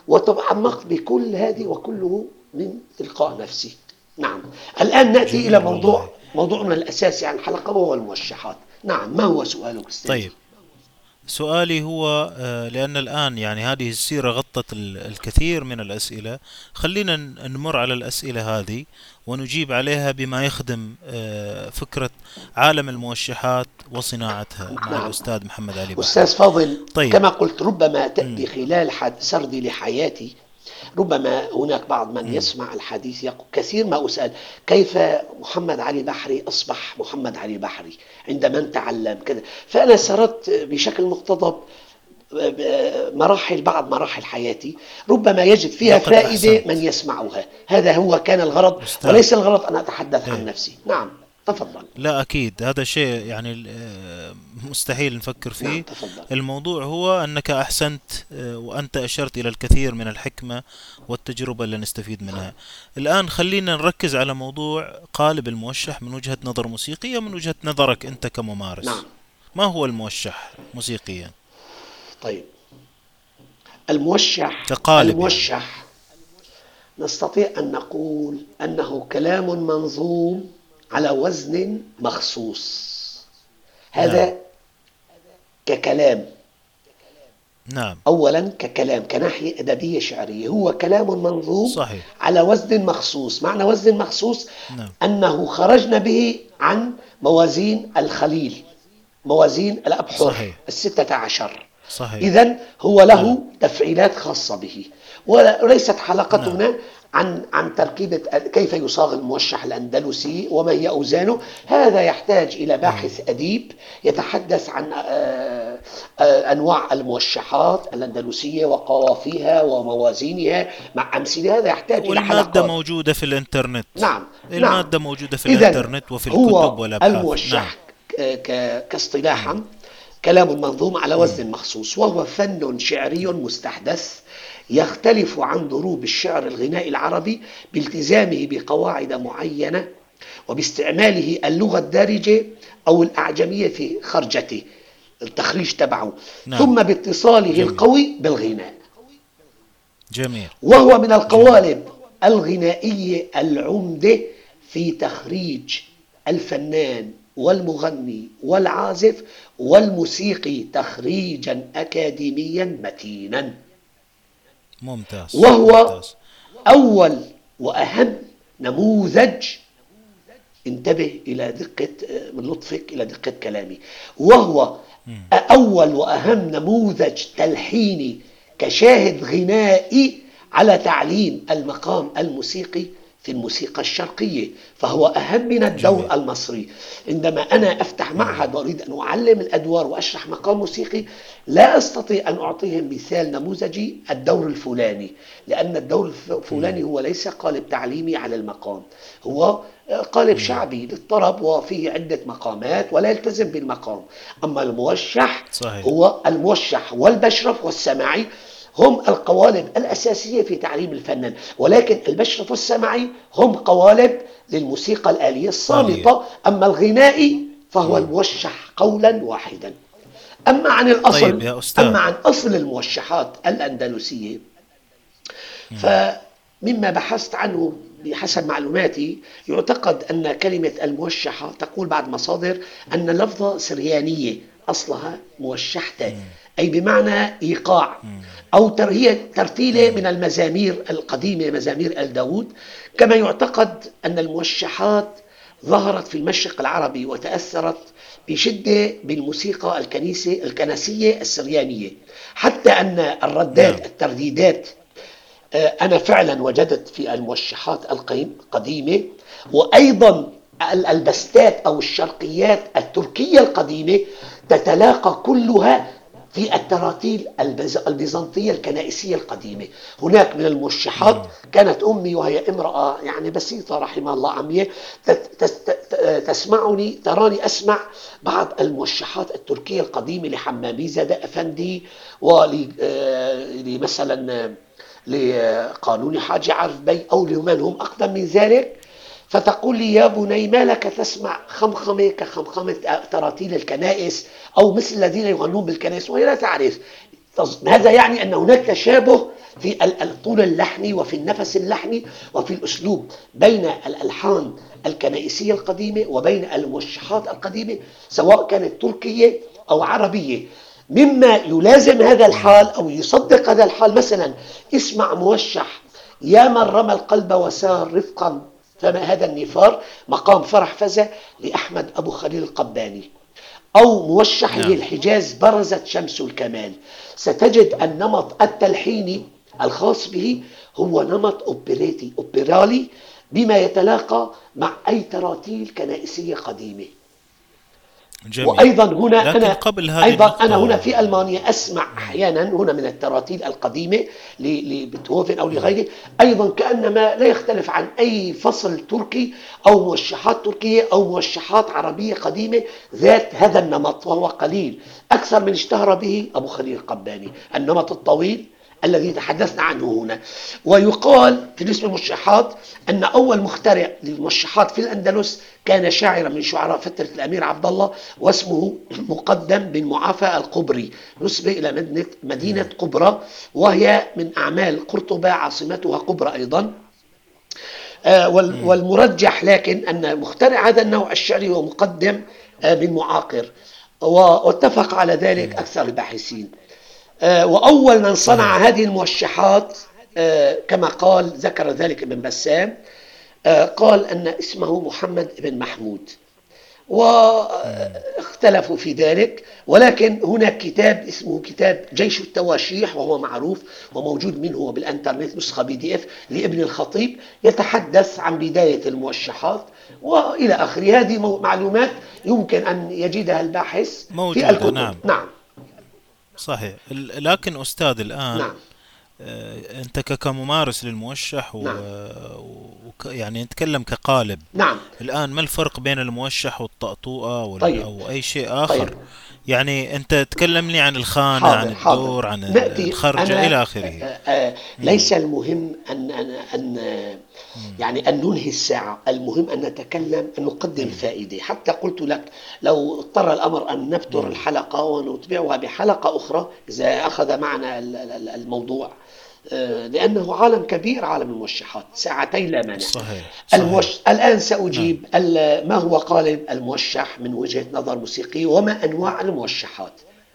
وتعمقت بكل هذه وكله من تلقاء نفسي نعم. الآن نأتي إلى موضوع موضوعنا الأساسي عن الحلقة وهو الموشحات. نعم ما هو سؤالك أستاذ؟ طيب. سؤالي هو آه، لأن الآن يعني هذه السيرة غطت الكثير من الأسئلة خلينا نمر على الأسئلة هذه ونجيب عليها بما يخدم آه، فكرة عالم الموشحات وصناعتها مع نعم. الأستاذ محمد علي بحر أستاذ فاضل طيب. كما قلت ربما تأتي خلال سردي لحياتي ربما هناك بعض من يسمع الحديث يقول كثير ما أسأل كيف محمد علي بحري أصبح محمد علي بحري عندما تعلم كذا فأنا سردت بشكل مقتضب مراحل بعض مراحل حياتي ربما يجد فيها فائدة أحسنت. من يسمعها هذا هو كان الغرض أستاذ. وليس الغرض أن أتحدث عن إيه. نفسي نعم تفضل لا أكيد هذا شيء يعني آه، مستحيل نفكر فيه نعم تفضل. الموضوع هو أنك أحسنت آه، وأنت أشرت إلى الكثير من الحكمة والتجربة اللي نستفيد منها. الآن خلينا نركز على موضوع قالب الموشح من وجهة نظر موسيقية من وجهة نظرك أنت كممارس نعم. ما هو الموشح موسيقيا طيب الموشح كقالب الموشح يعني. نستطيع أن نقول أنه كلام منظوم على وزن مخصوص هذا نعم. ككلام نعم أولا ككلام كناحية أدبية شعرية هو كلام منظوم صحيح. على وزن مخصوص معنى وزن مخصوص نعم. أنه خرجنا به عن موازين الخليل موازين الأبحر صحيح. الستة عشر صحيح. إذا هو له نعم. تفعيلات خاصة به وليست حلقتنا نعم. عن عن تركيبة كيف يصاغ الموشح الأندلسي وما هي أوزانه هذا يحتاج إلى باحث نعم. أديب يتحدث عن آه، آه، أنواع الموشحات الأندلسية وقوافيها وموازينها مع أمثلة هذا يحتاج إلى حلقات والمادة موجودة في الإنترنت نعم المادة نعم. موجودة في الإنترنت وفي الكتب والأبحاث الموشح نعم. كاصطلاحا كلام منظوم على وزن مخصوص وهو فن شعري مستحدث يختلف عن ضروب الشعر الغنائي العربي بالتزامه بقواعد معينة وباستعماله اللغة الدارجة أو الأعجمية في خرجته التخريج تبعه. نعم. ثم باتصاله جميل. القوي بالغناء. جميل. وهو من القوالب الغنائية العمدة في تخريج الفنان والمغني والعازف والموسيقي تخريجا أكاديميا متينا. ممتاز وهو ممتاز. أول وأهم نموذج انتبه إلى دقة من لطفك إلى دقة كلامي وهو أول وأهم نموذج تلحيني كشاهد غنائي على تعليم المقام الموسيقي في الموسيقى الشرقية فهو أهم من الدور جميل. المصري. عندما أنا أفتح معهد وأريد أن أعلم الأدوار وأشرح مقام موسيقي لا أستطيع أن أعطيهم مثال نموذجي الدور الفلاني لأن الدور الفلاني هو ليس قالب تعليمي على المقام. هو قالب شعبي للطرب وفيه عدة مقامات ولا يلتزم بالمقام. أما الموشح صحيح. هو الموشح والبشرف والسماعي هم القوالب الأساسية في تعليم الفنان. ولكن البشرف والسمعي هم قوالب للموسيقى الآلية الصامتة. أما الغنائي فهو الموشح قولا واحدا. أما عن الأصل طيب يا أستاذ. أما عن أصل الموشحات الأندلسية فمما بحثت عنه بحسب معلوماتي يعتقد أن كلمة الموشحة تقول بعض مصادر أن لفظة سريانية أصلها موشحتة. أي بمعنى إيقاع. أو هي ترتيلة من المزامير القديمة مزامير آل داود. كما يعتقد أن الموشحات ظهرت في المشرق العربي وتأثرت بشدة بالموسيقى الكنيسة الكنسية السريانية. حتى أن الردات نعم. الترديدات آه، أنا فعلا وجدت في الموشحات القديمة وأيضا البستات أو الشرقيات التركية القديمة تتلاقى كلها في التراتيل البيزنطية الكنائسية القديمة. هناك من الموشحات كانت أمي وهي امرأة يعني بسيطة رحمها الله عمية تسمعني تراني أسمع بعض الموشحات التركية القديمة لحمامي زادة أفندي ولمثلا آه، لقانون حاج عرف بي أو لمن هم أقدم من ذلك. فتقول لي يا بني ما لك تسمع خمخمة كخمخمة تراتيل الكنائس أو مثل الذين يغنون بالكنائس وهي لا تعرف؟ هذا يعني أن هناك تشابه في الطول اللحني وفي النفس اللحني وفي الأسلوب بين الألحان الكنائسية القديمة وبين الموشحات القديمة سواء كانت تركية أو عربية. مما يلازم هذا الحال أو يصدق هذا الحال مثلا اسمع موشح يا من رمى القلب وسار رفقا فما هذا النفار مقام فرح فزة لأحمد أبو خليل القباني. أو موشح نعم. للحجاز برزت شمس الكمال. ستجد النمط التلحيني الخاص به هو نمط أوبريتي أوبرالي بما يتلاقى مع أي تراتيل كنائسية قديمة. جميل. وأيضا هنا لكن أنا قبل هذه أيضا أنا هنا في ألمانيا أسمع أحيانا هنا من التراتيل القديمة لبيتهوفن أو لغيره. أيضا كأنما لا يختلف عن أي فصل تركي أو موشحات تركية أو موشحات عربية قديمة ذات هذا النمط وهو قليل. أكثر من اشتهر به أبو خليل القباني النمط الطويل الذي تحدثنا عنه هنا. ويقال في اسم الموشحات أن أول مخترع للموشحات في الأندلس كان شاعرا من شعراء فترة الأمير عبد الله واسمه مقدم بن معافى القبري. نسبة إلى مدينة, مدينة قبرة وهي من أعمال قرطبة عاصمتها قبرة أيضا. آه، والمرجح لكن أن مخترع هذا النوع الشعري هو مقدم آه، بن معاقر. واتفق على ذلك أكثر الباحثين. وأول من صنع هذه الموشحات آه، كما قال ذكر ذلك ابن بسام آه، قال أن اسمه محمد بن محمود. واختلفوا في ذلك ولكن هناك كتاب اسمه كتاب جيش التواشيح وهو معروف وموجود منه بالانترنت نسخة بي دي إف لابن الخطيب يتحدث عن بداية الموشحات وإلى آخره. هذه معلومات يمكن أن يجدها الباحث موجودة في الكتب. نعم. نعم. صحيح لكن أستاذ الآن نعم. آه، أنت كممارس للموشح و... نعم. و... يعني نتكلم كقالب نعم الآن ما الفرق بين الموشح والطأطوءة ولا طيب. أو أي شيء آخر طيب. يعني أنت تكلم لي عن الخانة حاضر. عن الدور عن الخرجة إلى آخره. آه، آه، ليس المهم أن أن, أن يعني أن ننهي الساعة. المهم أن نتكلم أن نقدم فائدة. حتى قلت لك لو اضطر الأمر أن نبتر الحلقة ونتبعها بحلقة أخرى إذا أخذ معنا الموضوع. آه، لأنه عالم كبير عالم الموشحات ساعتين لا مانع صحيح. صحيح. الموش... الآن سأجيب نعم. ما هو قالب الموشح من وجهة نظر موسيقية وما أنواع الموشحات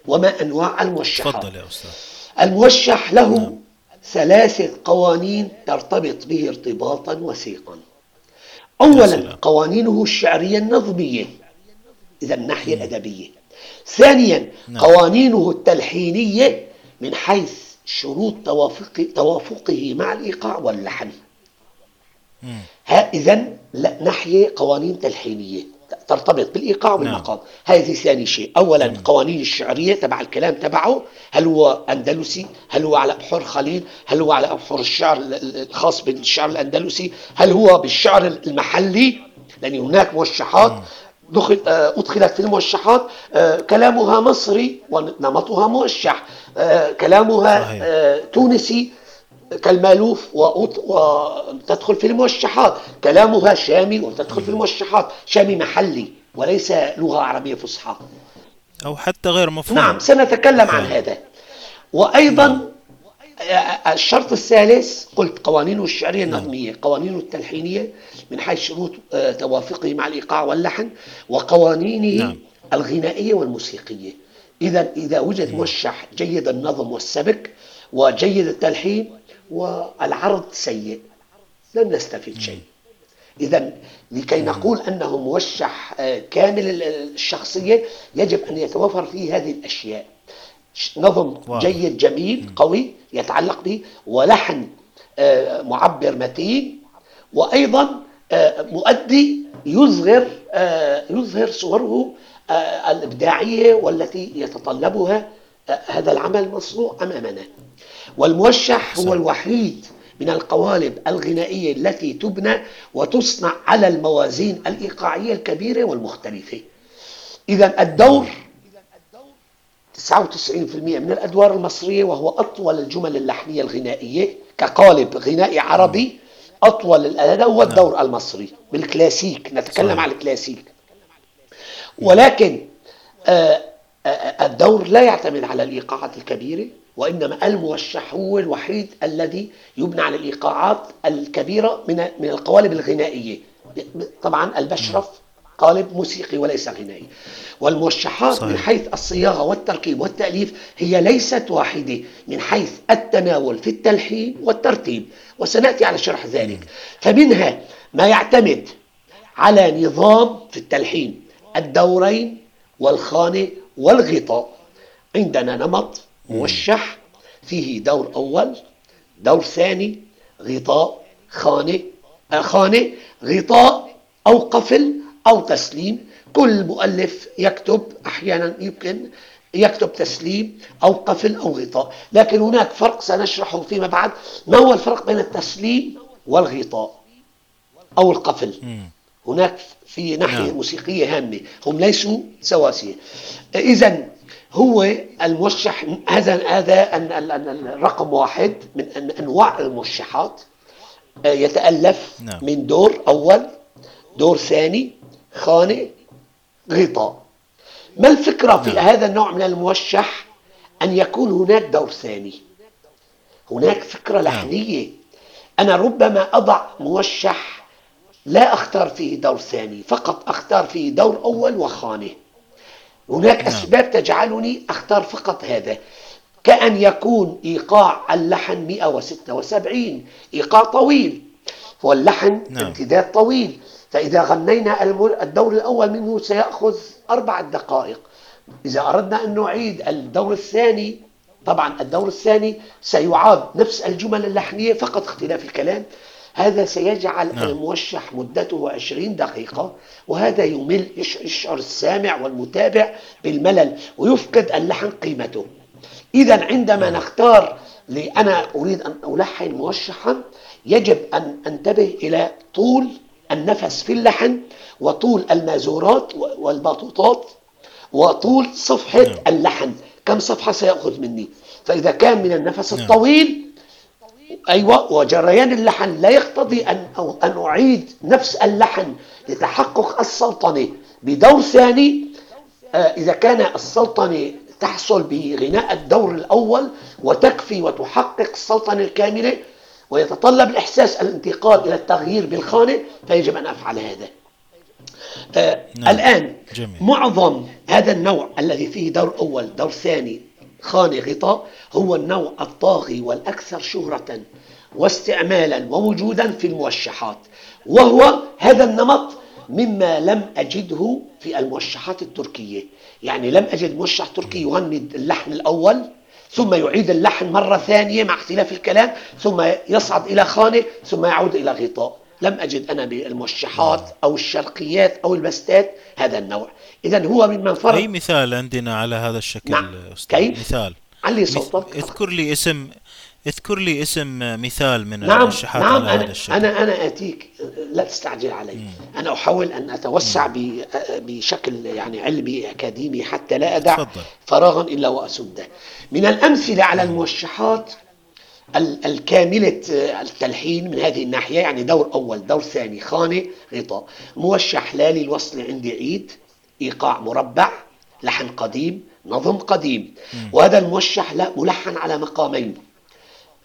وما أنواع الموشحات تفضل يا أستاذ الموشح له نعم. ثلاثة قوانين ترتبط به ارتباطا وثيقا أولا قوانينه الشعرية النظمية إذا الناحية الأدبية ثانيا نعم. قوانينه التلحينية من حيث شروط توافق توافقه مع الإيقاع واللحن إذا نحيي قوانين تلحينية. ترتبط بالإيقاع والمقام نعم. هذه ثاني شيء. أولا نعم. قوانين الشعرية تبع الكلام تبعه. هل هو أندلسي؟ هل هو على أبحر خليل؟ هل هو على أبحر الشعر الخاص بالشعر الأندلسي؟ هل هو بالشعر المحلي؟ لأن هناك موشحات. دخل آه، أدخلت في الموشحات آه، كلامها مصري ونمطها موشح آه، كلامها صحيح. تونسي كالمألوف وتدخل في الموشحات. كلامها شامي وتدخل في الموشحات. شامي محلي وليس لغة عربية فصحى. أو حتى غير مفهوم. نعم سنتكلم عن هذا. وأيضا نعم. الشرط الثالث قلت قوانينه الشعرية نعم. النظمية قوانينه التلحينية من حيث شروط آه، توافقه مع الإيقاع واللحن وقوانينه نعم. الغنائية والموسيقية. إذا إذا وجد موشح جيد النظم والسبك وجيد التلحين والعرض سيء. لن نستفيد شيء. إذا لكي نقول أنه موشح آه، كامل الشخصية يجب أن يتوفر فيه هذه الأشياء. نظم جيد جميل قوي يتعلق به ولحن آه، معبر متين وأيضا آه، مؤدي يظهر يظهر صوره الإبداعية والتي يتطلبها هذا العمل المصنوع أمامنا. والموشح هو الوحيد من القوالب الغنائية التي تبنى وتصنع على الموازين الإيقاعية الكبيرة والمختلفة. إذا الدور 99% من الأدوار المصرية وهو أطول الجمل اللحنية الغنائية كقالب غنائي عربي أطول هذا هو نعم. الدور المصري بالكلاسيك نتكلم صحيح. عن الكلاسيك ولكن آه، آه، آه، الدور لا يعتمد على الإيقاعات الكبيرة وإنما الموشح هو الوحيد الذي يبنى على الإيقاعات الكبيرة من من القوالب الغنائية طبعا البشرف قالب موسيقي وليس غنائي. والموشحات صحيح. من حيث الصياغة والتركيب والتأليف هي ليست واحدة من حيث التناول في التلحين والترتيب. وسنأتي على شرح ذلك. فمنها ما يعتمد على نظام في التلحين الدورين والخانة والغطاء. عندنا نمط موشح فيه دور أول دور ثاني غطاء خانة آه، خانة غطاء أو قفل أو تسليم. كل مؤلف يكتب أحيانا يمكن يكتب تسليم أو قفل أو غطاء. لكن هناك فرق سنشرحه فيما بعد. ما هو الفرق بين التسليم والغطاء أو القفل؟ هناك في ناحية نعم. موسيقية هامة. هم ليسوا سواسية. إذا هو الموشح هذا هذا الرقم واحد من أنواع الموشحات آه، يتألف نعم. من دور أول دور ثاني خانه غطاء ما الفكرة في نعم. هذا النوع من الموشح أن يكون هناك دور ثاني هناك فكرة نعم. لحنية أنا ربما أضع موشح لا أختار فيه دور ثاني فقط أختار فيه دور أول وخانه هناك نعم. أسباب تجعلني أختار فقط هذا كأن يكون إيقاع اللحن 176 إيقاع طويل واللحن. امتداد طويل فإذا غنينا الدور الأول منه سيأخذ أربع دقائق إذا أردنا أن نعيد الدور الثاني طبعا الدور الثاني سيعاد نفس الجمل اللحنية فقط اختلاف الكلام هذا سيجعل نعم. الموشح مدته 20 دقيقة وهذا يمل يشعر السامع والمتابع بالملل ويفقد اللحن قيمته إذا عندما نعم. نختار لأنا أريد أن ألحن موشحا يجب أن أنتبه إلى طول النفس في اللحن وطول المازورات والباطوطات وطول صفحة نعم. اللحن كم صفحة سيأخذ مني فإذا كان من النفس نعم. الطويل أيوة وجريان اللحن لا يقتضي أن, أو أن أعيد نفس اللحن لتحقق السلطنة بدور ثاني آه، إذا كان السلطنة تحصل بغناء الدور الأول وتكفي وتحقق السلطنة الكاملة ويتطلب الإحساس الانتقال إلى التغيير بالخانة فيجب أن أفعل هذا آه نعم. الآن جميل. معظم هذا النوع الذي فيه دور أول دور ثاني خانة غطاء هو النوع الطاغي والأكثر شهرة واستعمالا ووجودا في الموشحات وهو هذا النمط مما لم أجده في الموشحات التركية يعني لم أجد موشح تركي يغني اللحن الأول ثم يعيد اللحن مرة ثانية مع اختلاف الكلام ثم يصعد إلى خانة ثم يعود إلى غطاء. لم أجد أنا بالموشحات أو الشرقيات أو البستات هذا النوع. إذا هو ممن فرق أي مثال عندنا على هذا الشكل نعم. أستاذ؟ كيف؟ مثال. علي. صوتك. اذكر لي اسم اذكر لي اسم مثال من نعم الموشحات نعم على هذا أنا الشكل أنا أنا آتيك لا تستعجل علي. أنا أحاول أن أتوسع ب- بشكل يعني علمي أكاديمي حتى لا أدع تفضل. فراغا إلا وأسده. من الأمثلة على الموشحات ال- الكاملة التلحين من هذه الناحية يعني دور أول دور ثاني خانة غطاء. موشح لا للوصل عندي عيد إيقاع مربع لحن قديم نظم قديم. وهذا الموشح لا ملحن على مقامين. آه،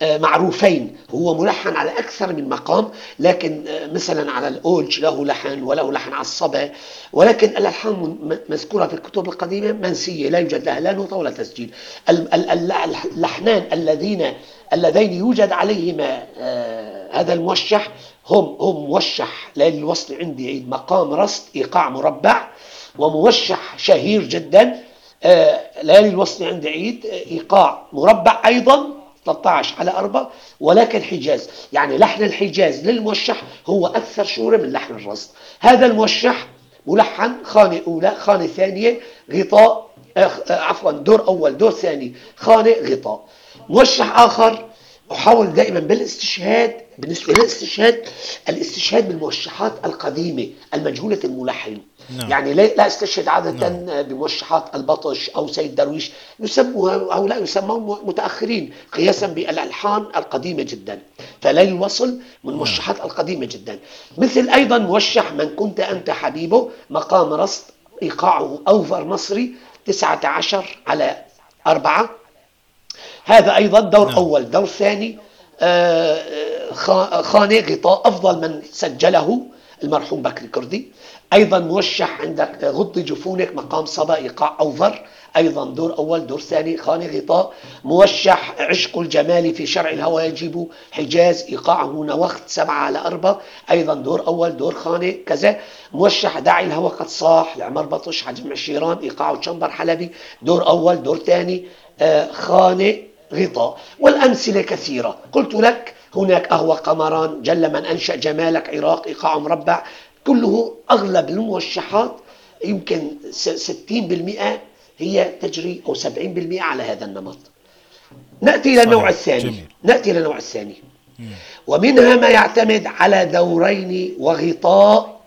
معروفين. هو ملحن على أكثر من مقام لكن آه، مثلا على الأولج له لحن وله لحن على الصبا ولكن الألحان مذكورة في الكتب القديمة منسية لا يوجد لها لا نوتة ولا تسجيل. ال- ال- ال- اللحنان الذين اللذين يوجد عليهما آه، هذا الموشح هم هم موشح ليل الوصل عندي مقام رصد إيقاع مربع وموشح شهير جدا آه، ليالي الوصل عند عيد آه، إيقاع مربع أيضا. 13 على 4 ولكن حجاز يعني لحن الحجاز للموشح هو أكثر شهره من لحن الرصد. هذا الموشح ملحن خانة أولى خانة ثانية غطاء آه، عفوا دور أول دور ثاني خانة غطاء. موشح آخر أحاول دائما بالاستشهاد بالنسبة للاستشهاد الاستشهاد بالموشحات القديمة المجهولة الملحن. نعم. يعني لا استشهد عادة بموشحات البطش أو سيد درويش. يسموا هؤلاء يسمون متأخرين قياسا بالألحان القديمة جدا. فليل الوصل من الموشحات القديمة جدا. مثل أيضا موشح من كنت أنت حبيبه مقام رصد إيقاعه أوفر مصري 19 على أربعة. هذا أيضا دور نعم. أول. دور ثاني آه، خا- خانة غطاء أفضل من سجله. المرحوم بكري كردي أيضا موشح عندك غض جفونك مقام صبا إيقاع أوفر. أيضا دور أول دور ثاني خانة غطاء. موشح عشق الجمال في شرع الهوى يجب حجاز إيقاعه نوخت سبعة على أربعة. أيضا دور أول دور خانة كذا. موشح داعي الهوى قد صاح. لعمر بطش حجم عشيران إيقاعه شنبر حلبي. دور أول دور ثاني آه، خانة غطاء. والأمثلة كثيرة. قلت لك هناك أهوى قمران جل من أنشأ جمالك عراق إيقاع مربع كله أغلب الموشحات يمكن س- 60% هي تجري أو 70% على هذا النمط. نأتي إلى النوع. الثاني. جميل. نأتي إلى النوع الثاني. ومنها ما يعتمد على دورين وغطاء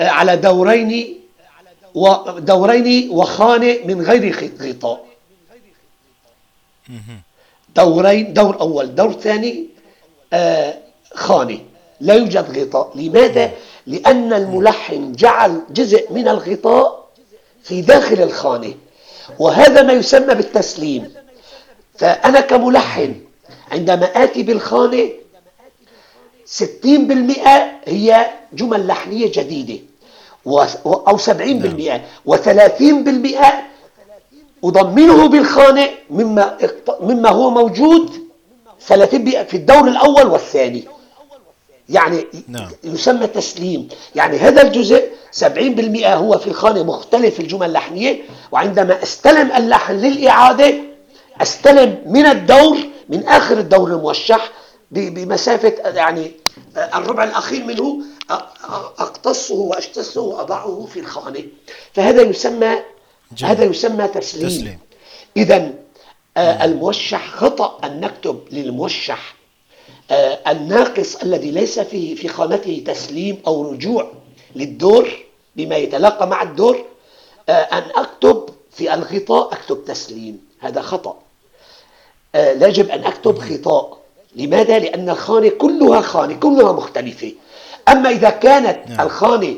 آه، على دورين ودورين وخانة من غير غطاء. دورين دور أول دور ثاني آه، خانة لا يوجد غطاء. لماذا؟ لأن الملحن جعل جزء من الغطاء في داخل الخانة وهذا ما يسمى بالتسليم. فأنا كملحن عندما آتي بالخانة 60% هي جمل لحنية جديدة أو 70% و30% أضمنه بالخانة مما اقت- مما هو موجود 30% في الدور الأول والثاني. يعني نعم. يسمى تسليم. يعني هذا الجزء 70% هو في الخانة مختلف الجمل اللحنية وعندما استلم اللحن للإعادة استلم من الدور من آخر الدور الموشح بمسافة يعني الربع الأخير منه أقتصه وأجتثه وأضعه في الخانة فهذا يسمى جميل. هذا يسمى تسليم, تسليم. إذا الموشح خطأ. أن نكتب للموشح آه، الناقص الذي ليس في في خانته تسليم أو رجوع للدور بما يتلاقى مع الدور آه، أن أكتب في الغطاء أكتب تسليم. هذا آه، لا يجب أن أكتب غطاء. لماذا؟ لأن الخانة كلها خانة كلها مختلفة. أما إذا كانت نعم. الخانة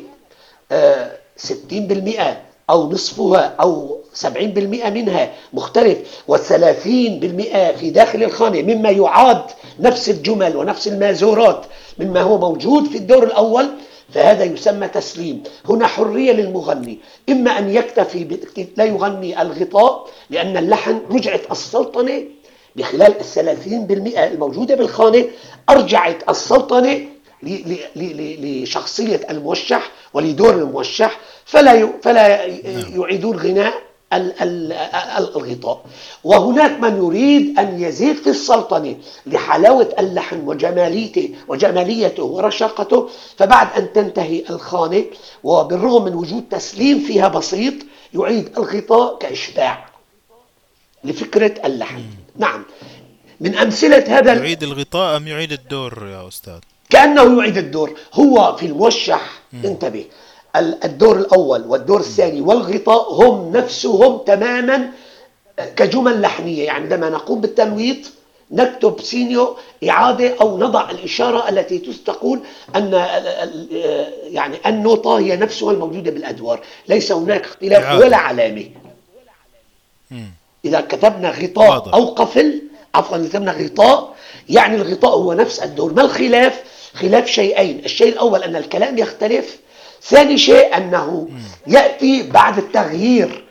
آه، 60% أو نصفها أو 70% منها مختلف و30% في داخل الخانة مما يعاد نفس الجمل ونفس المازورات مما هو موجود في الدور الأول فهذا يسمى تسليم. هنا حرية للمغني. إما أن يكتفي لا يغني الغطاء لأن اللحن رجعت السلطنة بخلال الثلاثين بالمئة الموجودة بالخانة أرجعت السلطنة لشخصية الموشح ولدور الموشح فلا فلا ي- يعيدون غناء الغطاء. وهناك من يريد أن يزيد في السلطنة لحلاوة اللحن وجماليته وجماليته ورشاقته فبعد أن تنتهي الخانة وبالرغم من وجود تسليم فيها بسيط يعيد الغطاء كإشباع لفكرة اللحن نعم. من أمثلة هذا يعيد الغطاء أم يعيد الدور يا أستاذ؟ كأنه يعيد الدور. هو في الموشح انتبه. الدور الأول والدور الثاني والغطاء هم نفسهم تماما كجمل لحنية. يعني عندما نقوم بالتنويط نكتب سينيو إعادة أو نضع الإشارة التي تقول أن يعني النوطة هي نفسها الموجودة بالأدوار. ليس هناك اختلاف ولا علامة. إذا كتبنا غطاء أو قفل عفوا كتبنا غطاء يعني الغطاء هو نفس الدور. ما الخلاف؟ خلاف شيئين. الشيء الأول أن الكلام يختلف ثاني شيء أنه يأتي بعد التغيير.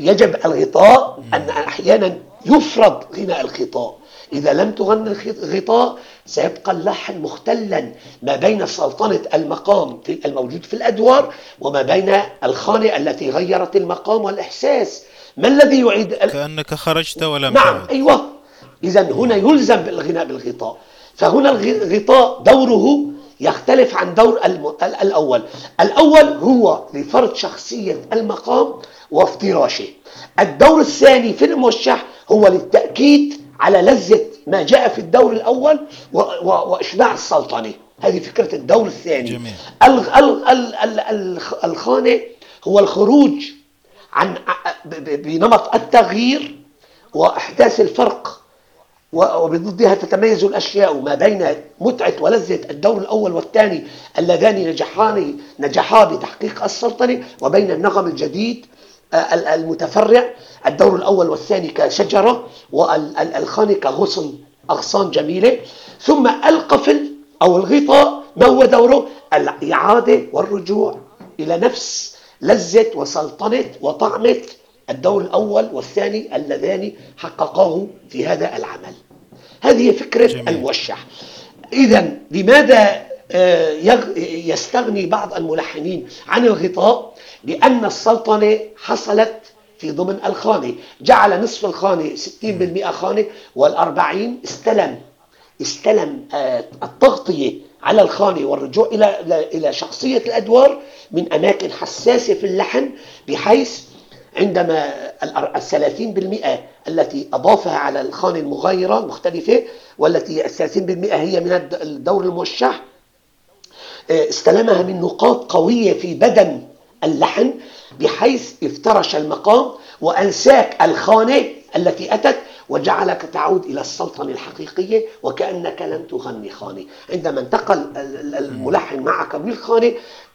يجب الغطاء أن أحيانا يفرض غناء الغطاء. إذا لم تغني الغطاء سيبقى اللحن مختلا ما بين سلطنة المقام الموجود في الأدوار وما بين الخانة التي غيرت المقام والإحساس. ما الذي يعيد كأنك خرجت ولم نعم تعد. أيوة. إذا هنا يلزم بالغناء بالغطاء. فهنا الغطاء دوره يختلف عن دور الأول. الأول هو لفرض شخصية المقام وافتراشه. الدور الثاني في الموشح هو للتأكيد على لذة ما جاء في الدور الأول وإشباع السلطنة. هذه فكرة الدور الثاني. جميل. الخانة هو الخروج عن بنمط التغيير وإحداث الفرق وبضدها تتميز الأشياء ما بين متعة ولذة الدور الأول والثاني اللذان نجحان نجحا بتحقيق السلطنة وبين النغم الجديد آه، المتفرع الدور الأول والثاني كشجرة والخانة كغصن أغصان جميلة. ثم القفل أو الغطاء ما هو دوره؟ الإعادة والرجوع إلى نفس لذة وسلطنة وطعمة الدور الأول والثاني اللذان حققاه في هذا العمل. هذه فكرة جميل. الموشح. إذا لماذا آه، يستغني بعض الملحنين عن الغطاء؟ لأن السلطنة حصلت في ضمن الخانة. جعل نصف الخانة 60% خانة والأربعين استلم. استلم آه، التغطية على الخانة والرجوع إلى إلى شخصية الأدوار من أماكن حساسة في اللحن بحيث عندما الثلاثين بالمئة التي أضافها على الخانة المغايرة المختلفة والتي الثلاثين بالمئة هي من الدور الموشح آه، استلمها من نقاط قوية في بدن اللحن بحيث افترش المقام وأنساك الخانة التي أتت وجعلك تعود إلى السلطنة الحقيقية وكأنك لم تغني خانة عندما انتقل الملحن معك بالخانة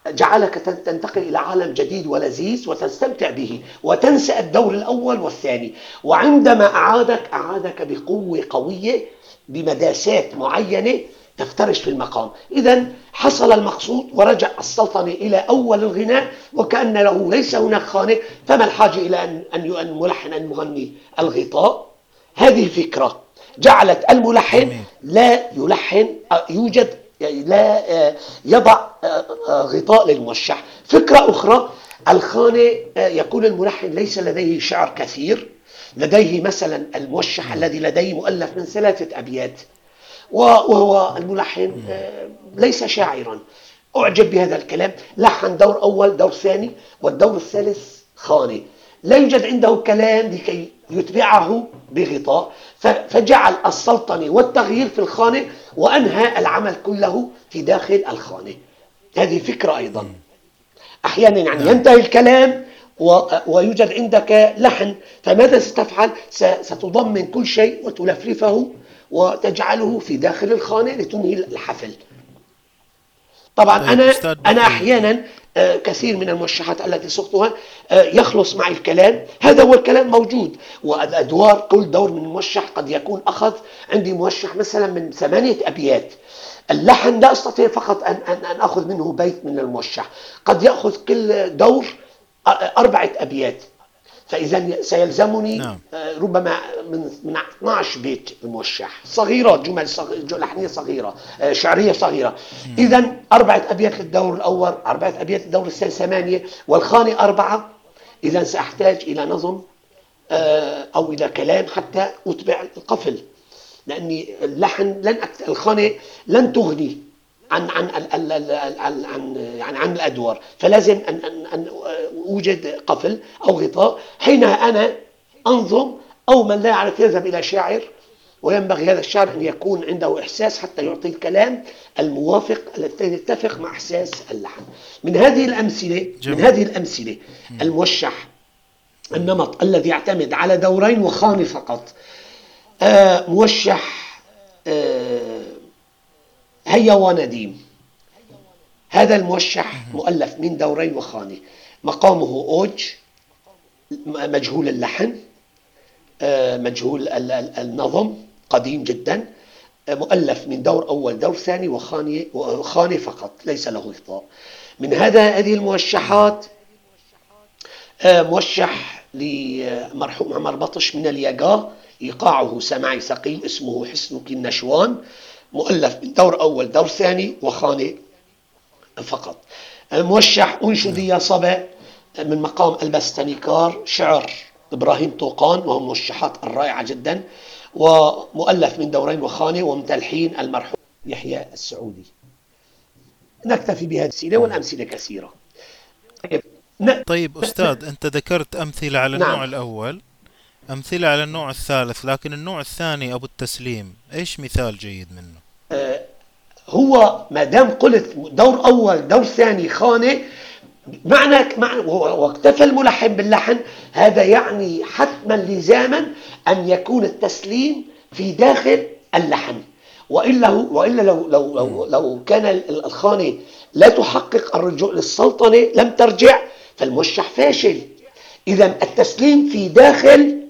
جعلك تنتقل إلى عالم جديد ولذيذ وتستمتع به وتنسى الدور الأول والثاني. وعندما أعادك أعادك بقوة قوية بمداسات معينة تفترش في المقام. إذا حصل المقصود ورجع السلطنة إلى أول الغناء وكأن له ليس هناك خانة فما الحاجة إلى أن أن الملحن أن يغني الغطاء؟ هذه فكرة جعلت الملحن لا يلحن يوجد لا آه، يضع آه، آه، غطاء للموشح فكرة أخرى الخانة يكون الملحن ليس لديه شعر كثير لديه مثلا الموشح الذي لديه مؤلف من ثلاثة أبيات وهو الملحن ليس شاعرا. أعجب بهذا الكلام. لحن دور أول دور ثاني والدور الثالث خانة. لا يوجد عنده كلام لكي يتبعه بغطاء. فجعل السلطنة والتغيير في الخانة وأنهى العمل كله في داخل الخانة. هذه فكرة أيضا. أحيانا يعني ينتهي الكلام ويوجد عندك لحن. فماذا ستفعل؟ ستضمن كل شيء وتلفلفه وتجعله في داخل الخانة لتنهي الحفل. طبعا طيب، أنا أنا أحيانا آه، كثير من المرشحات التي صغتها آه، يخلص معي الكلام. هذا هو الكلام موجود والأدوار كل دور من المرشح قد يكون أخذ. عندي مرشح مثلا من ثمانية أبيات. اللحن لا أستطيع فقط أن, أن, أن أخذ منه بيت من المرشح. قد يأخذ كل دور أربعة أبيات. فإذا سيلزمني نعم. آه، ربما من من 12 بيت الموشح. صغيرة جمل صغيرة لحنية صغيرة آه، شعرية صغيرة. إذا أربعة أبيات للدور الأول أربعة أبيات للدور الثاني ثمانية والخانة أربعة. إذا سأحتاج إلى نظم آه، أو إلى كلام حتى أتبع القفل لأني اللحن لن أكت... الخانة لن تغني. عن عن عن, عن, عن يعني عن الأدوار. فلازم أن أن أن أوجد قفل أو غطاء حينها أنا أنظم أو من لا يعرف يذهب إلى شاعر وينبغي هذا الشعر أن يكون عنده إحساس حتى يعطي الكلام الموافق الذي يتفق مع إحساس اللحن. من هذه الأمثلة جميل. من هذه الأمثلة الموشح النمط الذي يعتمد على دورين وخاني فقط. آه موشح آه هيا ونديم هذا الموشح مؤلف من دورين وخاني. مقامه أوج مجهول اللحن آه مجهول النظم قديم جدا. مؤلف من دور أول دور ثاني وخاني وخاني فقط ليس له غطاء من هذا هذه الموشحات آه، موشح لمرحوم عمر بطش من اليقا إيقاعه سماعي ثقيل اسمه حسنك النشوان. مؤلف من دور أول دور ثاني وخاني فقط. موشح أنشدي يا صبا من مقام البستنيكار شعر إبراهيم طوقان وهو موشحات الرائعة جدا ومؤلف من دورين وخانة ومتلحين المرحوم يحيى السعودي. نكتفي بهذه السيرة والأمثلة كثيرة. طيب, طيب أستاذ أنت ذكرت أمثلة على نعم. النوع الأول أمثلة على النوع الثالث لكن النوع الثاني أبو التسليم إيش مثال جيد منه؟ هو ما دام قلت دور أول دور ثاني خانة معنى واكتفى الملحن باللحن. هذا يعني حتما لزاما أن يكون التسليم في داخل اللحن. وإلا وإلا لو لو لو لو كان الخانة لا تحقق الرجوع للسلطنة لم ترجع فالموشح فاشل. إذا التسليم في داخل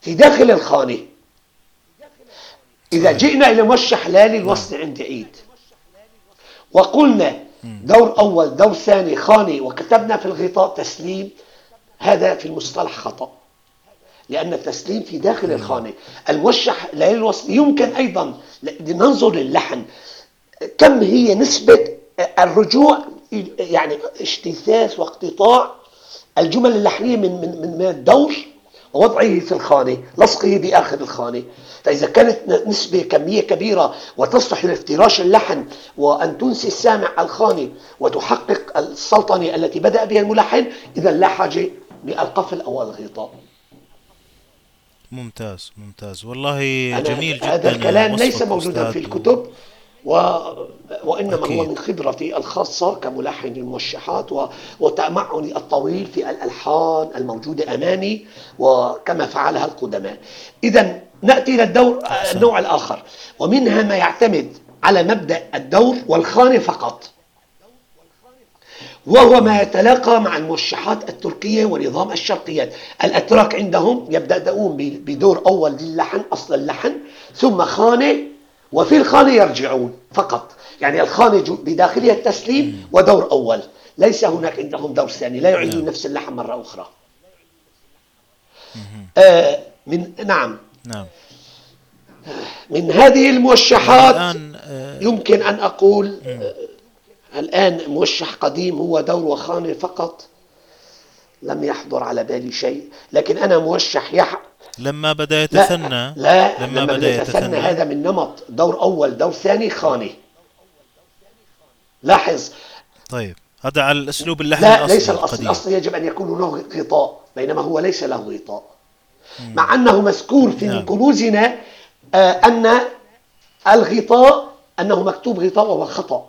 في داخل الخانة. إذا جئنا إلى موشح لا للوصل عند عيد. وقلنا دور أول دور ثاني خانة وكتبنا في الغطاء تسليم هذا في المصطلح خطأ. لأن التسليم في داخل الخانة. الموشح ليل الوصل يمكن أيضا لننظر للحن. كم هي نسبة الرجوع يعني اجتثاث واقتطاع الجمل اللحنية من من من الدور ووضعه في الخانة لصقه بآخر الخانة. فإذا كانت نسبة كمية كبيرة وتصلح لافتراش اللحن وأن تنسي السامع الخانة وتحقق السلطنة التي بدأ بها الملحن إذا لا حاجة للقفل أو الغطاء ممتاز ممتاز. والله جميل جدا هذا الكلام ليس موجودا في الكتب. و... وإنما أكيد. هو من خبرتي الخاصة كملحن الموشحات و... وتمعني الطويل في الألحان الموجودة أمامي وكما فعلها القدماء. إذا نأتي إلى الدور النوع الآخر. ومنها ما يعتمد على مبدأ الدور والخانة فقط. وهو ما يتلاقى مع الموشحات التركية ونظام الشرقيات. الأتراك عندهم يبدأون بدور أول للحن أصل اللحن ثم خانة وفي الخانة يرجعون فقط. يعني الخانة بداخلها التسليم ودور أول. ليس هناك عندهم دور ثاني. لا يعيدون نعم. نفس اللحن مرة أخرى. آه من نعم. نعم. من هذه الموشحات آه، يمكن أن أقول آه، الآن موشح قديم هو دور وخانة فقط. لم يحضر على بالي شيء. لكن أنا موشح. لما بدأ يتثنى لا, لا لما, لما بدأ يتثنى هذا من نمط دور أول دور ثاني خانة لاحظ. طيب هذا على الأسلوب اللحن لا الأصلي ليس الأصل الأصل يجب أن يكون له غطاء بينما هو ليس له غطاء. مع أنه مذكور في نعم. كنوزنا آه أن الغطاء أنه مكتوب غطاء وهو خطأ.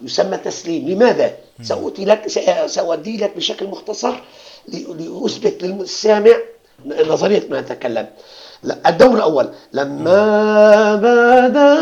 يسمى تسليم. لماذا؟ سأؤتي لك سأودي لك بشكل مختصر لأثبت للسامع نظرية ما أتكلم الدور الأول. لما بدا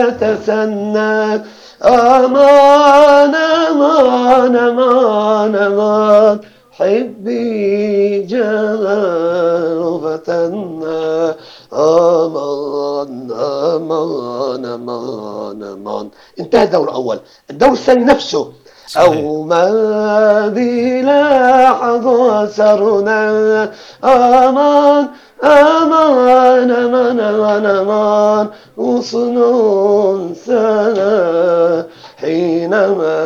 يتسنى أمان أمان أمان أمان. حبي جلال فتنا أمان أمان أمان أمان. انتهى الدور الأول. الدور الثاني نفسه. أو ما بلاحظ سرنا أمان أمان أمان أمان أمان غصن سنا حينما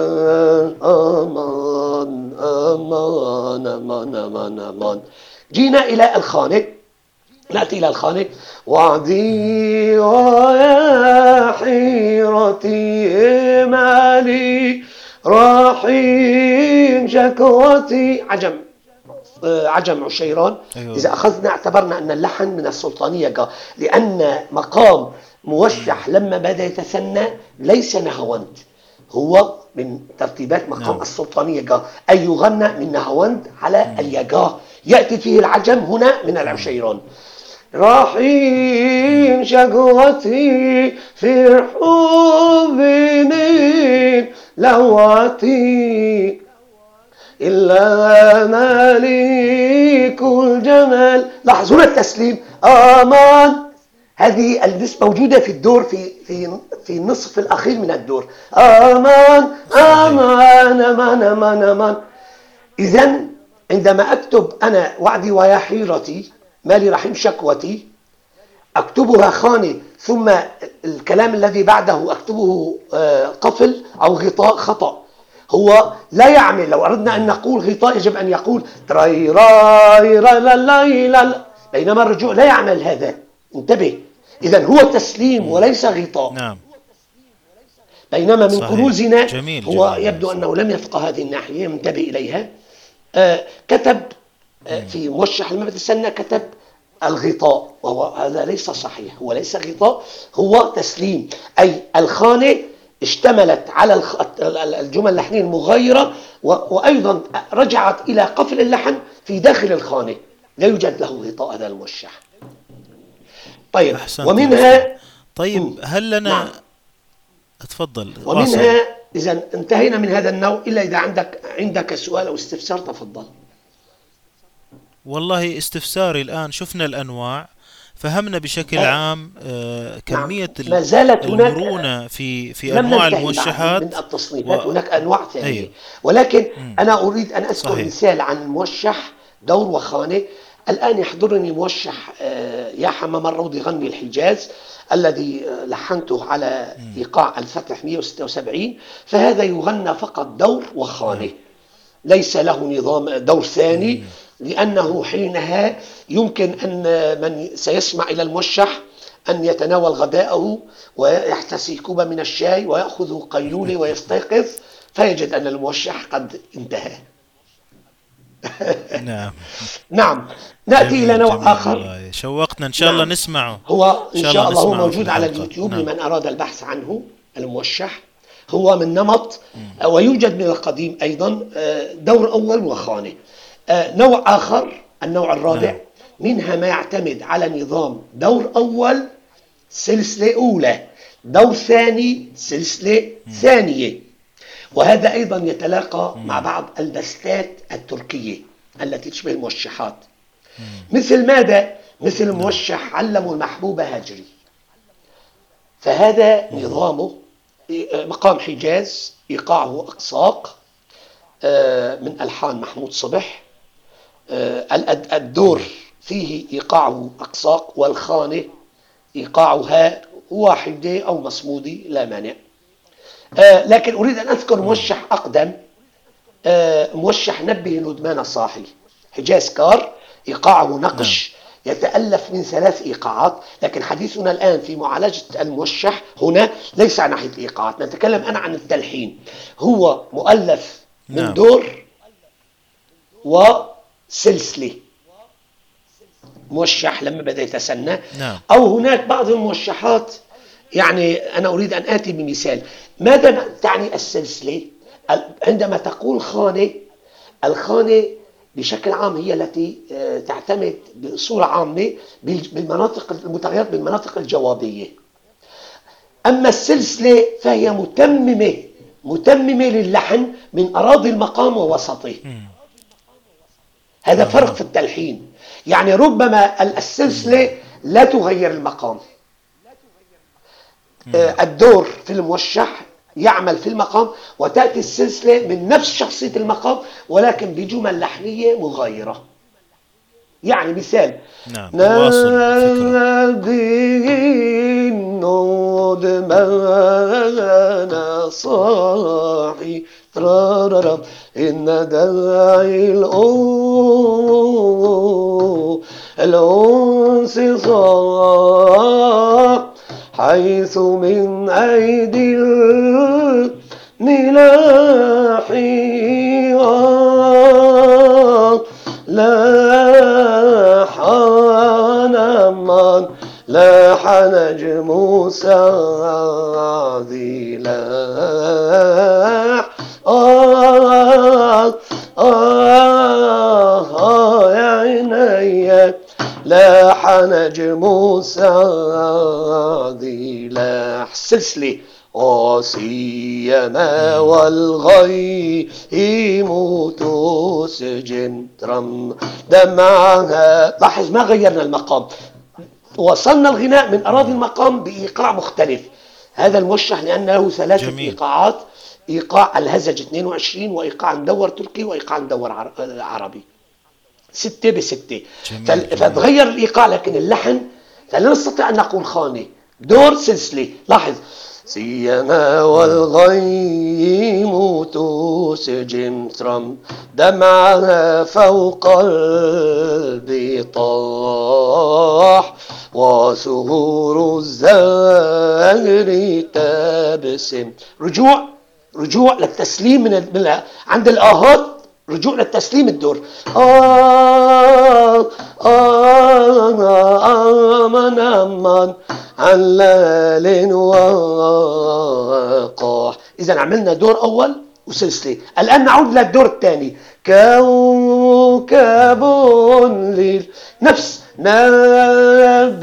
أمان أمان أمان أمان أمان جينا إلى الخانة. نأتي إلى الخانة. وعدي ويا حيرتي مالي. راحين شكوتي. عجم. آه، عجم عشيران. أيوة. إذا أخذنا اعتبرنا أن اللحن من السلطانية لأن مقام موشح لما بدأ يتثنى ليس نهوند هو من ترتيبات مقام نعم. السلطانية جاء أي يغنى من نهوند على اليجاه يأتي فيه العجم هنا من العشيران. رحيم شقوتي في الحب من لواتي إلا مالك الجمال. لاحظوا التسليم. آمان. هذه النسبة موجودة في الدور في في في النصف الأخير من الدور. آمان. آمان. آمان. آمان. آمان. إذا عندما أكتب أنا وعدي ويا حيرتي مالي رحيم شكوتي أكتبها خانة ثم الكلام الذي بعده أكتبه آه، قفل أو غطاء خطأ. هو لا يعمل لو أردنا أن نقول غطاء يجب أن يقول تراي راي لا لا لا. بينما الرجوع لا يعمل هذا. انتبه. إذا هو تسليم وليس غطاء. نعم. بينما من كنوزنا جميل هو جميل. يبدو أنه لم يفقه هذه الناحية. انتبه إليها. آه كتب آه في موشح المبت السنة كتب الغطاء وهو هذا ليس صحيح هو ليس غطاء هو تسليم. أي الخانة اشتملت على الجمل اللحنية المغايرة وأيضا رجعت إلى قفل اللحن في داخل الخانة. لا يوجد له غطاء هذا الموشح. طيب ومنها طيب هل لنا نعم. تفضل ومنها إذا انتهينا من هذا النوع إلا إذا عندك عندك سؤال أو استفسار تفضل. والله استفساري الآن شفنا الأنواع فهمنا بشكل أه. عام آه كمية نعم. ما زالت المرونة في في أنواع الموشحات من التصنيفات و... هناك أنواع ثانية أيوه. ولكن م. أنا أريد أن أذكر صحيح. مثال عن الموشح دور وخانة الآن يحضرني موشح آه يا حمام الروض يغني الحجاز الذي آه، لحنته على إيقاع الفتح 176 فهذا يغنى فقط دور وخانة ليس له نظام دور ثاني لأنه حينها يمكن أن من سيسمع إلى الموشح أن يتناول غداءه ويحتسي كوبا من الشاي ويأخذ قيلولة ويستيقظ فيجد أن الموشح قد انتهى. نعم. نعم. نأتي إلى نوع آخر. شوقتنا. إن شاء الله نعم. نسمعه. هو إن شاء الله هو موجود على اليوتيوب نعم. لمن أراد البحث عنه الموشح هو من نمط ويوجد من القديم أيضا آه، دور أول وخانة. آه، نوع آخر النوع الرابع. نعم. منها ما يعتمد على نظام دور أول سلسلة أولى. دور ثاني سلسلة ثانية. وهذا أيضا يتلاقى مع بعض البستات التركية التي تشبه الموشحات. مثل ماذا؟ مثل نعم. موشح علموا المحبوب هاجري. فهذا نظامه مقام حجاز إيقاعه أقساق آه، من ألحان محمود صبح. آه، الدور فيه إيقاعه أقساق والخانة إيقاعها واحدة أو مصمودة لا مانع. آه، لكن أريد أن أذكر موشح أقدم آه، موشح نبه الودمان الصاحي. حجاز كار إيقاعه نقش نعم. يتألف من ثلاث إيقاعات لكن حديثنا الآن في معالجة الموشح هنا ليس عن ناحية الإيقاعات. نتكلم أنا عن التلحين. هو مؤلف من نعم. دور و سلسلة. موشح لما بدأ يتسنى. نعم. أو هناك بعض الموشحات يعني أنا أريد أن آتي بمثال. ماذا تعني السلسلة؟ عندما تقول خانة الخانة بشكل عام هي التي آه، تعتمد بصورة عامة بالمناطق المتغيرات بالمناطق الجوابية. أما السلسلة فهي متممة متممة للحن من أراضي المقام ووسطه. هذا فرق في التلحين. يعني ربما السلسلة لا تغير المقام. آه، الدور في الموشح يعمل في المقام وتأتي السلسلة من نفس شخصية المقام ولكن بجمل لحنية مغايرة. يعني مثال. نعم ما صاحي. إن داعي صاح حيث من أيدي الملاح لا من لاح نجم سعدي لاح لاح نجم سعدي لاح سلسلة وسيما والغيم تسجن ترم دمعها لاحظ ما غيرنا المقام. وصلنا الغناء من أراضي المقام بإيقاع مختلف. هذا الموشح لأن له ثلاثة جميل. إيقاعات. إيقاع الهزج 22 وإيقاع مدور تركي وإيقاع مدور عر- عربي. ستة بستة. فتغير الإيقاع لكن اللحن فلا نستطيع أن نقول خانة دور سلسلة. لاحظ. سيما والغيم تسجم ترم. دمعها فوق البطاح. وسهور الزهر تبسم. رجوع. رجوع للتسليم من عند الآهات. رجوع للتسليم الدور. آه آه آه من أمن علال وقاح. إذا عملنا دور أول وسلسلة. الآن نعود للدور الثاني. كوكب ليل. نفس نبي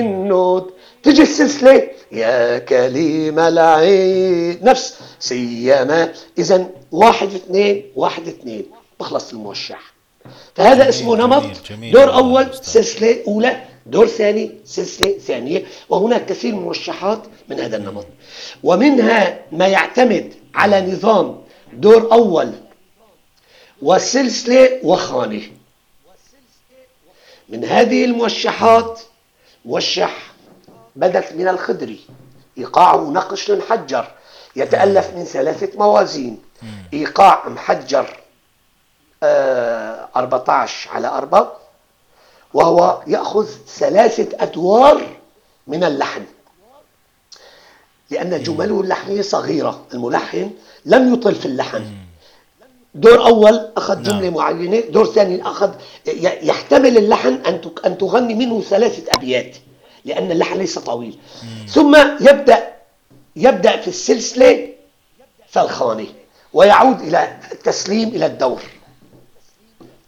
النود. تجي السلسلة. يا كليم العين. نفس سيما. إذا واحد اثنين واحد اثنين. بخلص الموشح. فهذا جميل، اسمه نمط. جميل، جميل دور أول. سلسلة أولى. دور ثاني سلسلة ثانية. وهناك كثير من الموشحات من هذا النمط. ومنها ما يعتمد على نظام دور أول وسلسلة وخانة من هذه الموشحات موشح بدت من الخدري. إيقاعه نقش محجر يتألف من ثلاثة موازين. إيقاع محجر آه 14 على 4 وهو يأخذ ثلاثة أدوار من اللحن لأن جمله اللحنية صغيرة. الملحن لم يطل في اللحن دور أول أخذ جملة نعم. معينة دور ثاني أخذ يحتمل اللحن أن تغني منه ثلاثة أبيات. لأن اللحن ليس طويل. ثم يبدأ يبدأ في السلسلة فالخانة ويعود إلى التسليم إلى الدور.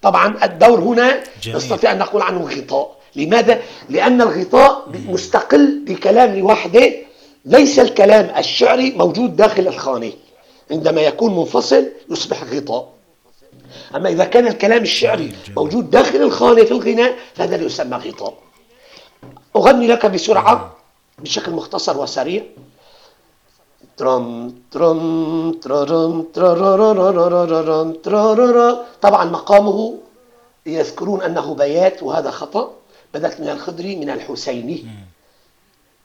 طبعا الدور هنا جميل. نستطيع أن نقول عنه غطاء. لماذا؟ لأن الغطاء مستقل بكلام لوحده. ليس الكلام الشعري موجود داخل الخانة. عندما يكون منفصل يصبح غطاء. أما إذا كان الكلام الشعري. موجود داخل الخانة في الغناء فهذا يسمى غطاء. أغني لك بسرعة بشكل مختصر وسريع. ترم ترم ترم ترم ترم طبعا مقامه يذكرون أنه بيات وهذا خطأ بدأت من الخضري من الحسيني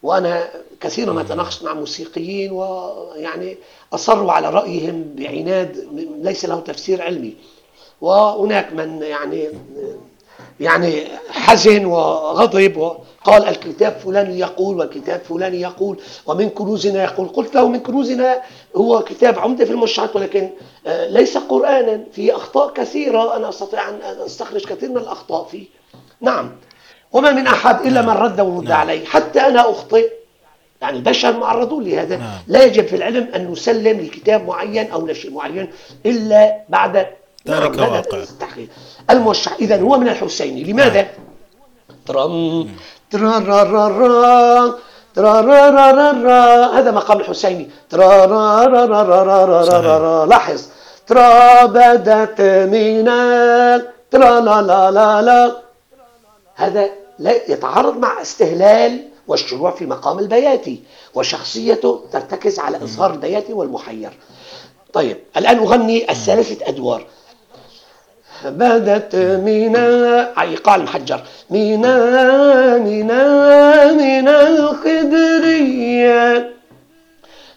وأنا كثيرا ما تناقشت مع موسيقيين ويعني أصروا على رأيهم بعناد ليس له تفسير علمي. وهناك من يعني يعني حزن وغضب وقال الكتاب فلان يقول والكتاب فلان يقول ومن كنوزنا يقول. قلت له من كنوزنا هو كتاب عمدة في المشروعات ولكن آه، ليس قرآنا فيه أخطاء كثيرة أنا أستطيع أن أستخرج كثير من الأخطاء فيه. نعم. وما من أحد إلا من رد ورد عليه. حتى أنا أخطئ. يعني البشر معرضون لهذا. نعم. لا يجب في العلم أن نسلم لكتاب معين أو لشيء معين إلا بعد ذلك هذا واقع. الموشح إذا هو من الحسيني. لماذا؟ ترم ترارارارا ترارارارا هذا مقام الحسيني ترارارارا لاحظ ترى بدت من ترى لا لا لا لا هذا لا يتعارض مع استهلال والشروع في مقام البياتي وشخصيته ترتكز على إظهار البياتي والمحير طيب الآن أغني الثلاثة أدوار بدت من ايقاع المحجر من من من الخدرية.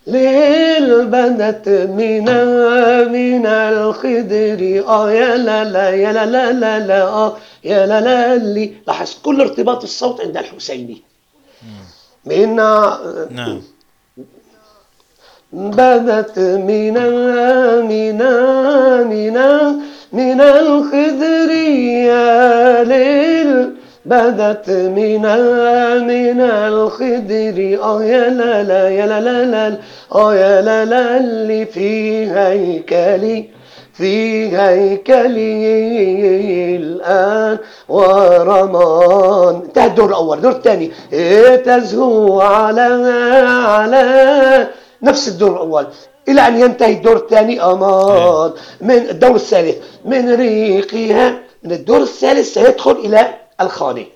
للبنت من من الخدر. آه يا لا لا يا لا لا لا لا آه يا لا لا لي. لاحظ كل ارتباط الصوت عند الحسيني. من نعم. بدت من من من من الخدر يا ليل بدت من من الخدر. آه يا لا لا يا لا لا لا آه يا لا لا اللي في هيكلي في هيكلي الآن ورمان. انتهى الدور الأول. الدور الثاني. تزهو على على نفس الدور الأول. إلى أن ينتهي الدور الثاني. أمان من الدور الثالث. من ريقها. من الدور الثالث سيدخل إلى الخانة.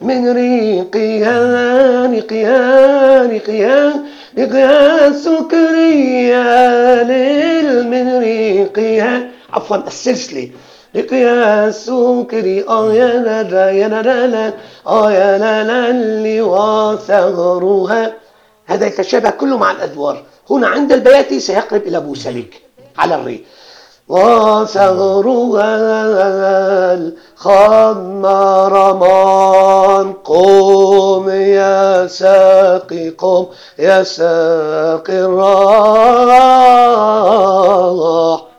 من ريقها. ريقها. ريقها. ريقها. سكرية ليل. من ريقها. عفوا السلسلة. ريقها. سكري آه يا لا لا يا لا لا لا. آه يا لا لا اللي وثغرها هذا يتشابه كله مع الأدوار. هنا عند البياتي سيقرب إلى بوسلك على الري وثغرها الخمرمان قوم يا ساقي قوم يا ساقي الراح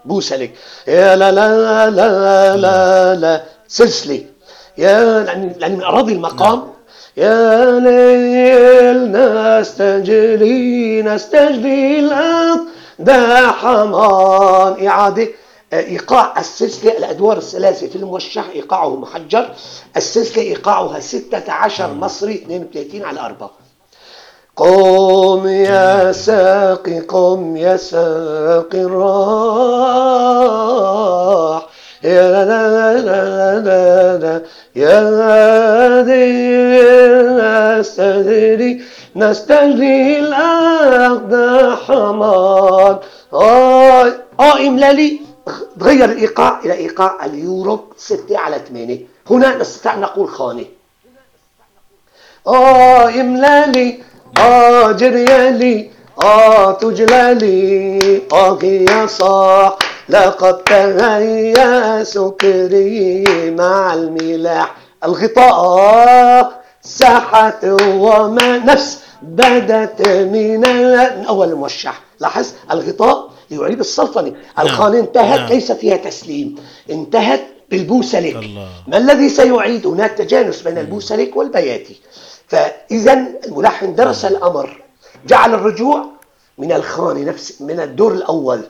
بوسلك يا لا لا لا لا لا سلسلة. يا يعني من أراضي المقام يا ليل نستجلي نستجلي الأرض ده حمان إعادة إيقاع السلسلة الأدوار الثلاثة في الموشح إيقاعه محجر. السلسلة إيقاعها 16 مصري 32 على 4 قم يا ساقي قم يا ساقي الراح يا لا لا لا لا يا نستدري نستجري الأرض حمان آه آه إملالي تغير الإيقاع إلى إيقاع اليوروب 6 على 8 هنا نستطيع أن نقول خانة آه إملالي آه جريالي آه تجلالي آه يا صاح لقد تهيأ سكري مع الملاح. الغطاء ساحت وما نفس بدت من أول الموشح لاحظ؟ الغطاء يعيد السلطنة الخانة انتهت نعم. ليس فيها تسليم انتهت بالبوسلك الله. ما الذي سيعيد هناك تجانس بين البوسلك والبياتي؟ فإذا الملحن درس الأمر. جعل الرجوع من الخانة نفس من الدور الأول.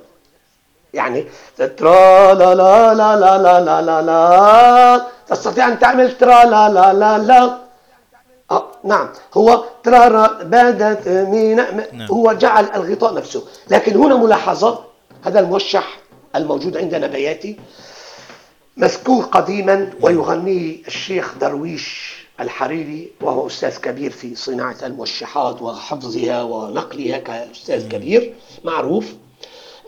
يعني ترا لا لا لا لا لا لا لا لا تستطيع أن تعمل ترا لا لا لا لا. آه نعم. هو ترى بدت من نعم. هو جعل الغطاء نفسه. لكن هنا ملاحظة هذا الموشح الموجود عندنا بياتي مذكور قديما ويغنيه الشيخ درويش. الحريري وهو أستاذ كبير في صناعة الموشحات وحفظها ونقلها كأستاذ كبير معروف.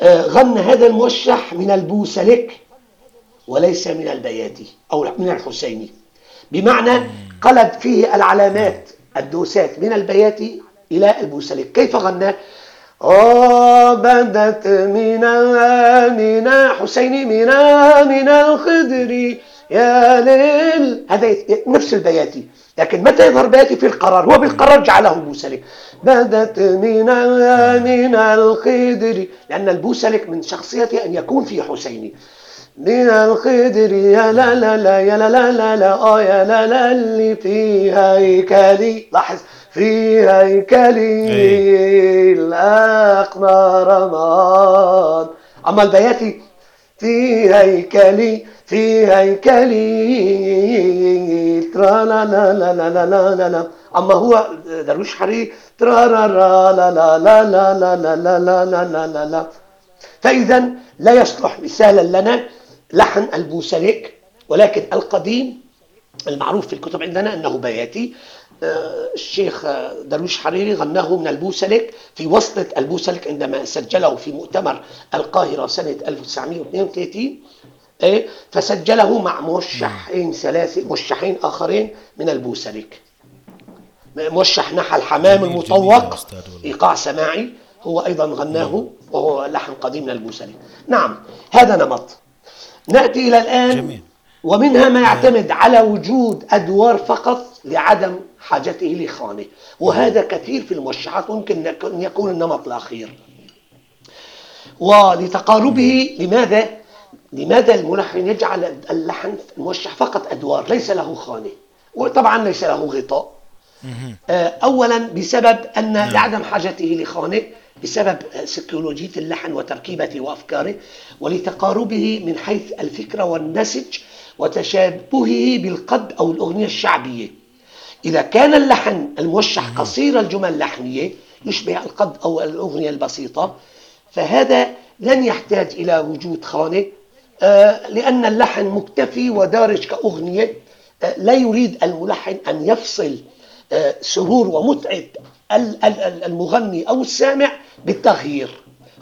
آه، غنى هذا الموشح من البوسلك وليس من البياتي أو من الحسيني. بمعنى قلب فيه العلامات الدوسات من البياتي إلى البوسلك. كيف غنى؟ آه بدت من من حسيني من من الخدر يا ليل هذا نفس البياتي لكن متى يظهر بياتي في القرار؟ هو بالقرار جعله بوسلك. بدت من من الخدر. لأن البوسلك من شخصيته أن يكون في حسيني. من الخدر يا لا لا لا يا لا لا لا لا آه يا لا لا اللي في هيكلي. لاحظ في هيكلي أي. الأقمار مان أما البياتي في هيكلي في هيكلي ترا لا لا لا لا لا لا لا أما هو درويش حري ترا را را لا لا لا لا لا لا لا لا لا لا لا لا فإذا لا يصلح مثالا لنا لحن البوسلك ولكن القديم المعروف في الكتب عندنا أنه بياتي آه، الشيخ آه، درويش حريري غناه من البوسلك في وصلة البوسلك عندما سجله في مؤتمر القاهرة سنة 1932 إيه، فسجله مع موشحين ثلاثة موشحين آخرين من البوسلك. موشح نحى الحمام المطوق. إيقاع سماعي هو أيضا غناه وهو لحن قديم للبوسري نعم هذا نمط. نأتي إلى الآن جميل. ومنها ما يعتمد على وجود أدوار فقط لعدم حاجته لخانة. وهذا كثير في الموشحات ممكن أن يكون النمط الأخير. ولتقاربه لماذا؟ لماذا الملحن يجعل اللحن الموشح فقط أدوار ليس له خانة؟ وطبعا ليس له غطاء. آه، اولا بسبب أن لعدم حاجته لخانة بسبب سيكولوجية اللحن وتركيبته وأفكاره. ولتقاربه من حيث الفكرة والنسج وتشابهه بالقد أو الأغنية الشعبية. إذا كان اللحن الموشح قصير الجمل اللحنية يشبه القد أو الأغنية البسيطة فهذا لن يحتاج إلى وجود خانة. آه، لأن اللحن مكتفي ودارج كأغنية. آه، لا يريد الملحن أن يفصل آه، سرور ومتعة ال- ال- ال- المغني أو السامع بالتغيير.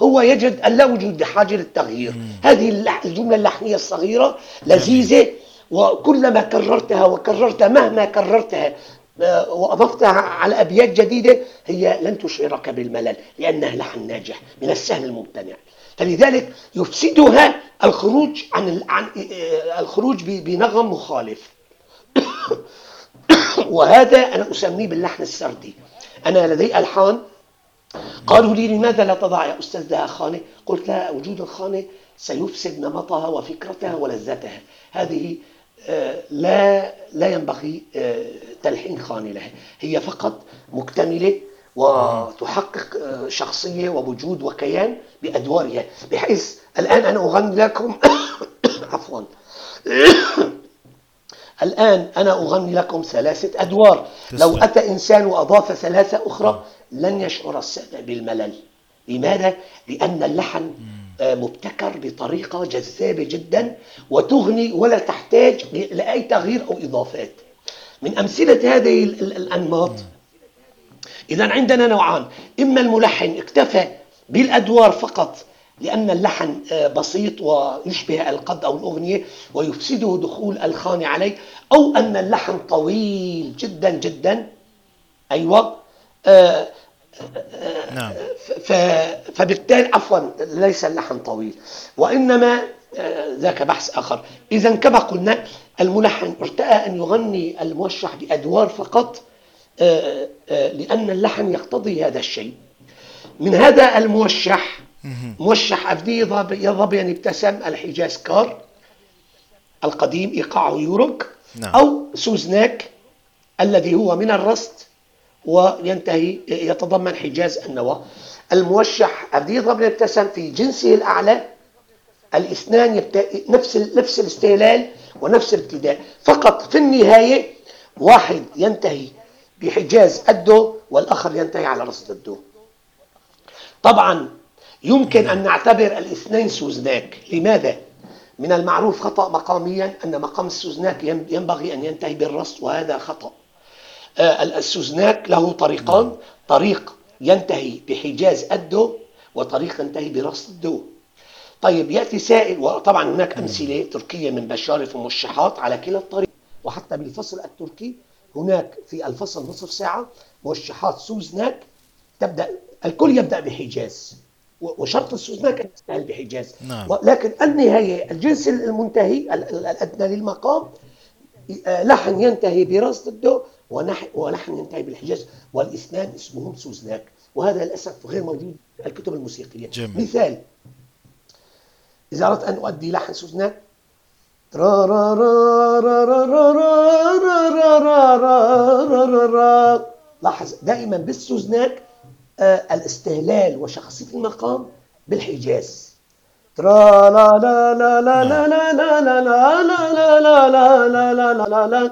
هو يجد أن لا وجود لحاجة للتغيير. هذه الجملة اللحنية الصغيرة لذيذة وكلما كررتها وكررتها مهما كررتها وأضفتها على أبيات جديدة هي لن تشعرك بالملل لأنها لحن ناجح من السهل الممتنع. فلذلك يفسدها الخروج عن عن آه، الخروج بنغم مخالف. وهذا أنا أسميه باللحن السردي. أنا لدي ألحان قالوا لي لماذا لا تضع يا أستاذ لها خانة؟ قلت لا وجود الخانة سيفسد نمطها وفكرتها ولذتها. هذه آه، لا لا ينبغي آه، تلحين خانة لها. هي فقط مكتملة وتحقق آه، شخصية ووجود وكيان بأدوارها بحيث الآن أنا أغني لكم عفوا. الآن أنا أغني لكم ثلاثة أدوار. لو. أتى إنسان وأضاف ثلاثة أخرى لن يشعر السامع بالملل. لماذا؟ لأن اللحن آه، مبتكر بطريقة جذابة جدا وتغني ولا تحتاج لأي تغيير أو إضافات. من أمثلة هذه ال- ال- الأنماط إذا عندنا نوعان. إما الملحن اكتفى بالأدوار فقط لأن اللحن آه، بسيط ويشبه القد أو الأغنية ويفسده دخول الخانة عليه أو أن اللحن طويل جدا جدا. أيوة. آه، نعم. فبالتالي عفوا ليس اللحن طويل. وإنما آه، ذاك بحث آخر. إذا كما قلنا الملحن ارتأى أن يغني الموشح بأدوار فقط آه، آه، لأن اللحن يقتضي هذا الشيء. من هذا الموشح موشح أبدي يضرب يضرب يعني ابتسم الحجاز كار القديم إيقاعه يورك نعم. أو سوزناك الذي هو من الرست وينتهي يتضمن حجاز النواة الموشح أبدي يضرب يبتسم في جنسه الأعلى. الاثنان يبت... نفس. نفس الاستهلال ونفس الابتداء. فقط في النهاية واحد ينتهي بحجاز الدو والآخر ينتهي على رصد الدو. طبعا يمكن أن نعتبر الاثنين سوزناك. لماذا؟ من المعروف خطأ مقاميا أن مقام السوزناك ين- ينبغي أن ينتهي بالرصد وهذا خطأ. السوزناك له طريقان. طريق ينتهي بحجاز الدو وطريق ينتهي برصد الدو. طيب يأتي سائل وطبعا هناك أمثلة تركية من بشارف وموشحات على كلا الطريق. وحتى بالفصل التركي هناك في الفصل نصف ساعة موشحات سوزناك تبدأ الكل يبدأ بحجاز. وشرط السوزناك أن يستهل بحجاز. نعم. ولكن النهاية الجنس المنتهي ال- ال- الأدنى للمقام آه، لحن ينتهي برصد الدو. ونح- ولحن ينتهي بالحجاز والاثنان اسمهم سوزناك وهذا للأسف غير موجود في الكتب الموسيقية جميل. مثال إذا أردت أن أؤدي لحن سوزناك را را را را را را را را را را را را را لاحظ دائما بالسوزناك آه، الاستهلال وشخصية المقام بالحجاز ترا لا لا لا لا لا لا لا لا لا لا لا لا لا لا لا لا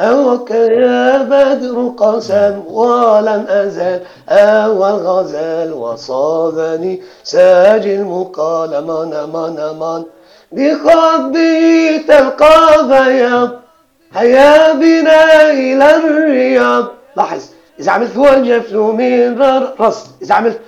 أوك يا بدر قسم ولم أزل أول غزل وصابني ساج المقال من من من. بخدي تلقى بياض هيا بنا إلى الرياض لاحظ إذا عملت الجفن من رص إذا عملت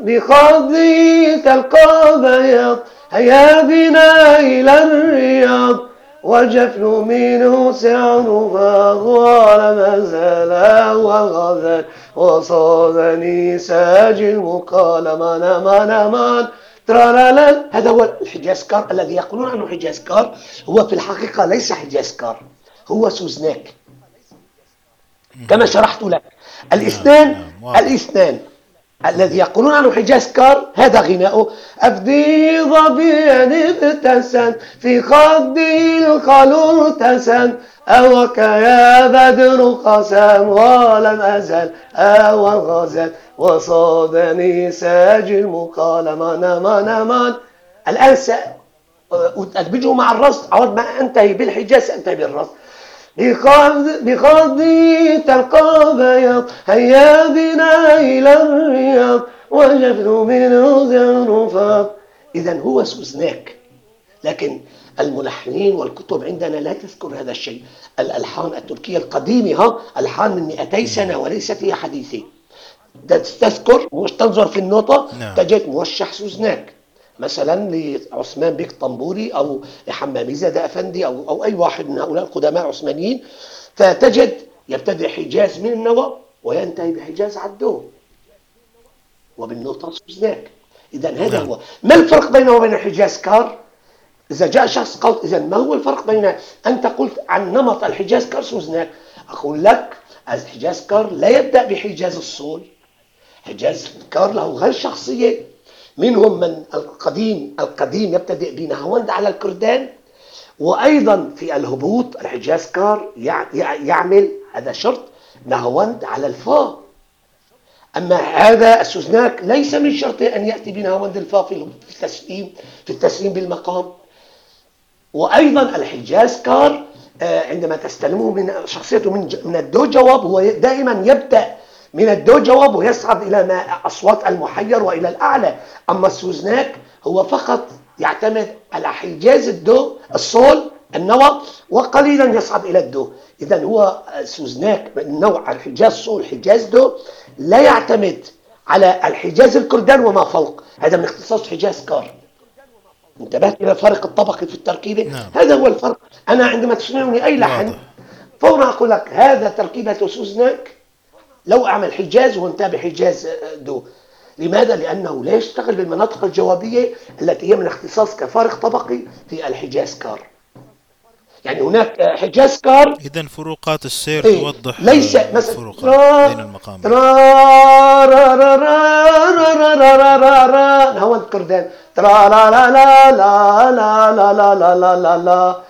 بخدي تلقى بياض هيا بنا إلى الرياض والجفن منه سعرها ولم زال وغزل وصادني ساج المكالمة نمان مان ترالالا هذا هو الحجازكار الذي يقولون عنه حجازكار هو في الحقيقة ليس حجازكار هو سوزناك كما شرحت لك. الإثنان نعم، الإثنان. الذي يقولون عنه حجاز كار هذا غناؤه. أفدي ظبيا ابتسم في خدي الخلو ارتسم أوك يا بدر قسم ولم أزل. أو غزل وصادني ساج المكالمة نما نمان الآن سأدمجه مع الرصد. عود ما أنتهي بالحجاز سأنتهي بالرصد. بخضي تلقى بياض هيا بنا إلى الرياض وجفن منه زرفاض إذا هو سوزناك لكن الملحنين والكتب عندنا لا تذكر هذا الشيء. الألحان التركية القديمة ها ألحان من 200 سنة وليست هي حديثة تذكر مش تنظر في النوتة نعم. تجد موشح سوزناك. مثلا لعثمان بيك طنبوري أو لحمامي زاد أفندي أو, أو أي واحد من هؤلاء القدماء العثمانيين فتجد يبتدئ حجاز من النوى وينتهي بحجاز عدو. وبالنقطة سوزناك إذا هذا نعم. هو. ما الفرق بينه وبين الحجاز كار؟ إذا جاء شخص قال إذا ما هو الفرق بين أنت قلت عن نمط الحجاز كار سوزناك أقول لك الحجاز كار لا يبدأ بحجاز الصول. حجاز كار له غير شخصية. منهم من القديم القديم يبتدئ بنهاوند على الكردان وأيضا في الهبوط الحجاز كار يعمل هذا شرط نهاوند على الفاء أما هذا السوزناك ليس من شرطه أن يأتي بنهاوند الفاء في التسليم في التسليم بالمقام. وأيضا الحجاز كار آه، عندما تستلمه من شخصيته من من الدو جواب هو دائما يبدأ من الدو جواب ويصعد إلى ما أصوات المحير وإلى الأعلى. أما السوزناك هو فقط يعتمد على حجاز الدو الصول النوى وقليلا يصعد إلى الدو إذا هو سوزناك من نوع الحجاز صول حجاز دو لا يعتمد على الحجاز الكردان وما فوق. هذا من اختصاص حجاز كار. انتبهت إلى الفرق الطبقي في التركيبة نعم. هذا هو الفرق. أنا عندما تسمعني أي لحن فورا أقول لك هذا تركيبة سوزناك لو أعمل حجاز وانتهى بحجاز دو لماذا؟ لأنه لا يشتغل بالمناطق الجوابية التي هي من اختصاص كفارق طبقي في الحجاز كار يعني هناك حجاز كار إذا فروقات السير إيه؟ توضح ليس مثلا فروقات بين المقامات هو الكردان ترا لا لا لا لا لا لا لا لا لا لا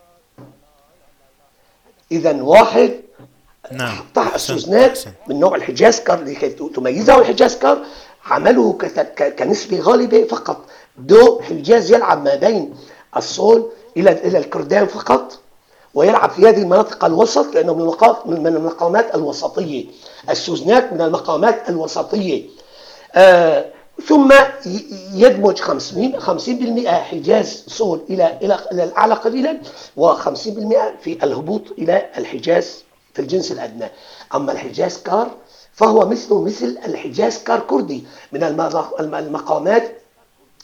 إذا واحد. نعم. طرح السوزنات من نوع الحجازكر لكي تميزه الحجازكر عمله كنسبة غالبة فقط. دو حجاز يلعب ما بين الصول إلى إلى الكردان فقط ويلعب في هذه المناطق الوسط لأنه من من المقامات الوسطية. السوزنات من المقامات الوسطية. آه ثم يدمج 50 50% حجاز صول إلى إلى الأعلى قليلا و50% في الهبوط إلى الحجاز في الجنس الأدنى. أما الحجاز كار فهو مثله مثل الحجاز كار كردي من المقامات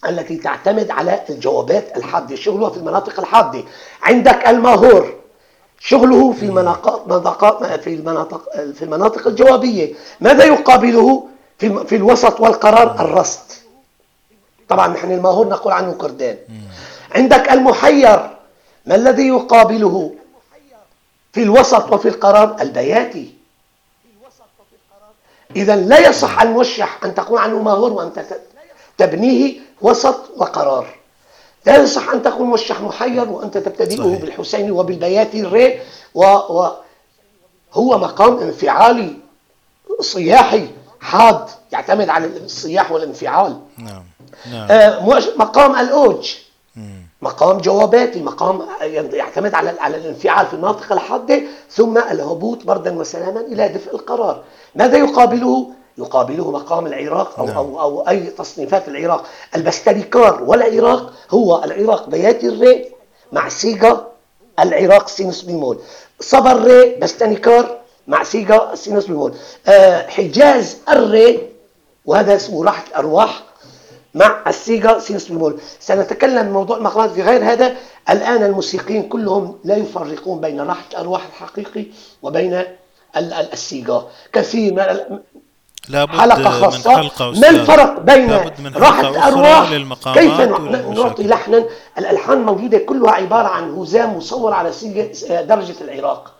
التي تعتمد على الجوابات الحادة شغلها في المناطق الحادة عندك الماهور شغله في المناطق في المناطق في المناطق الجوابية. ماذا يقابله؟ في في الوسط والقرار الرصد. طبعا نحن الماهور نقول عنه كردان. عندك المحير ما الذي يقابله؟ في الوسط وفي القرار البياتي. إذا لا يصح الموشح أن تقول عنه ماهور وأنت تبنيه وسط وقرار. لا يصح أن تكون موشح محير وأنت تبتدئه صحيح. بالحسين وبالبياتي الري وهو مقام انفعالي صياحي. حاد يعتمد على الصياح والانفعال. نعم نعم. آه مقام الأوج. مقام جواباتي مقام يعتمد على على الانفعال في المناطق الحادة ثم الهبوط بردا وسلاما إلى دفء القرار. ماذا يقابله؟ يقابله مقام العراق أو, نعم. أو, أو أي تصنيفات العراق. البستنيكار والعراق هو العراق بياتي الري مع سيجا العراق سي نص بيمول. صبر ري بستنيكار مع سيجا سي نص بيمول آه حجاز الري وهذا اسمه راحة الأرواح مع السيجا سي نص بيمول سنتكلم موضوع المقامات في غير هذا. الآن الموسيقيين كلهم لا يفرقون بين راحة الأرواح الحقيقي وبين السيجا. كثير من لابد حلقة خاصة. من حلقة ما الفرق بين راحة الأرواح؟ كيف نعطي لحنا؟ الألحان موجودة كلها عبارة عن هزام مصور على درجة العراق.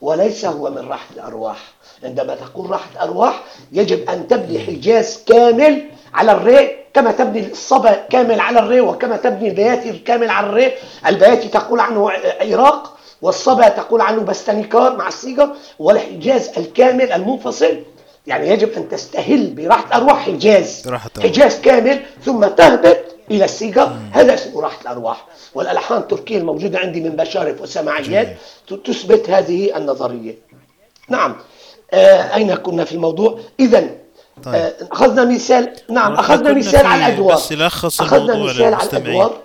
وليس هو من راحة الأرواح. عندما تقول راحة أرواح يجب أن تبني حجاز كامل على الري كما تبني الصبا كامل على الري وكما تبني البياتي الكامل على الري. البياتي تقول عنه عراق والصبا تقول عنه بستانيكار مع السيجر والحجاز الكامل المنفصل. يعني يجب أن تستهل براحة أرواح حجاز. حجاز كامل ثم تهبط إلى السيجا هذا اسمه راحة الأرواح. والألحان التركية الموجودة عندي من بشارف وسماعيات تثبت هذه النظرية. نعم. آه أين كنا في الموضوع؟ إذا طيب. آه أخذنا مثال. نعم أخذنا مثال على الأدوار. بس لخص أخذنا مثال على الأدوار.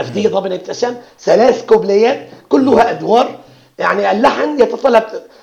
أفدية ضمن ابتسام ثلاث كوبليات كلها أدوار. يعني اللحن يتطلب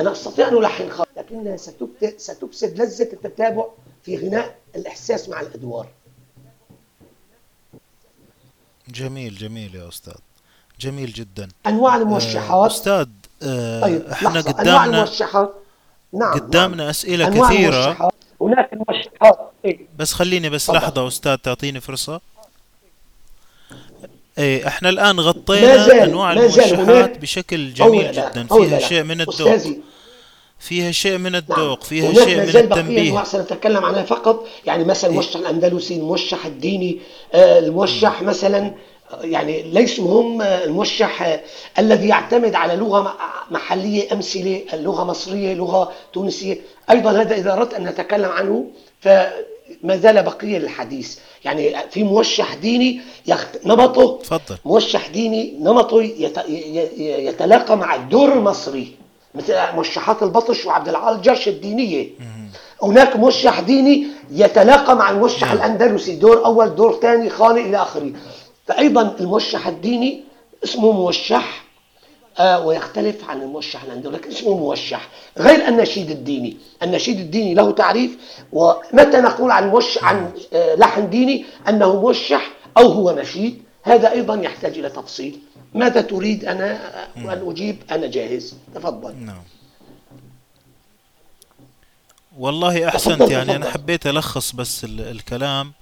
أنا أستطيع أن ألحن خالص لكنها ستفسد لذة التتابع في غناء الإحساس مع الأدوار جميل جميل يا أستاذ جميل جدا أنواع الموشحات أستاذ آه طيب إحنا قدامنا أنواع الموشحات نعم قدامنا نعم. أسئلة أنواع كثيرة الموشحات. هناك موشحات إيه؟ بس خليني بس طبعا. لحظة أستاذ تعطيني فرصة إيه إحنا الآن غطينا أنواع الموشحات بشكل جميل جدا. فيها شيء من الذوق. فيها شيء من الذوق فيها شيء من التنبيه. سنتكلم عنها فقط. يعني مثلا الموشح الأندلسي الموشح الديني آه، الموشح مثلا يعني ليسوا هم الموشح الذي يعتمد على لغة محلية أمثلة اللغة مصرية لغة تونسية. أيضا هذا إذا أردت أن نتكلم عنه فما زال بقية للحديث. يعني في موشح ديني يخت... نمطه تفضل موشح ديني نمطه يت... يتلاقى مع الدور المصري مثل موشحات البطش وعبد العال الجرش الدينية. هناك موشح ديني يتلاقى مع الموشح نعم. الأندلسي دور أول دور ثاني خاني إلى آخره. فايضا الموشح الديني اسمه موشح ويختلف عن الموشح الاندلسي لكن اسمه موشح. غير النشيد الديني. النشيد الديني له تعريف ومتى نقول عن موشح عن آه لحن ديني أنه موشح أو هو نشيد هذا أيضا يحتاج إلى تفصيل. ماذا تريد أنا أن أجيب؟ أنا جاهز. تفضل. نعم. والله أحسنت يعني أنا حبيت ألخص بس الكلام.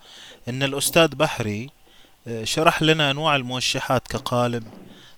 إن الأستاذ بحري آه، شرح لنا أنواع الموشحات كقالب.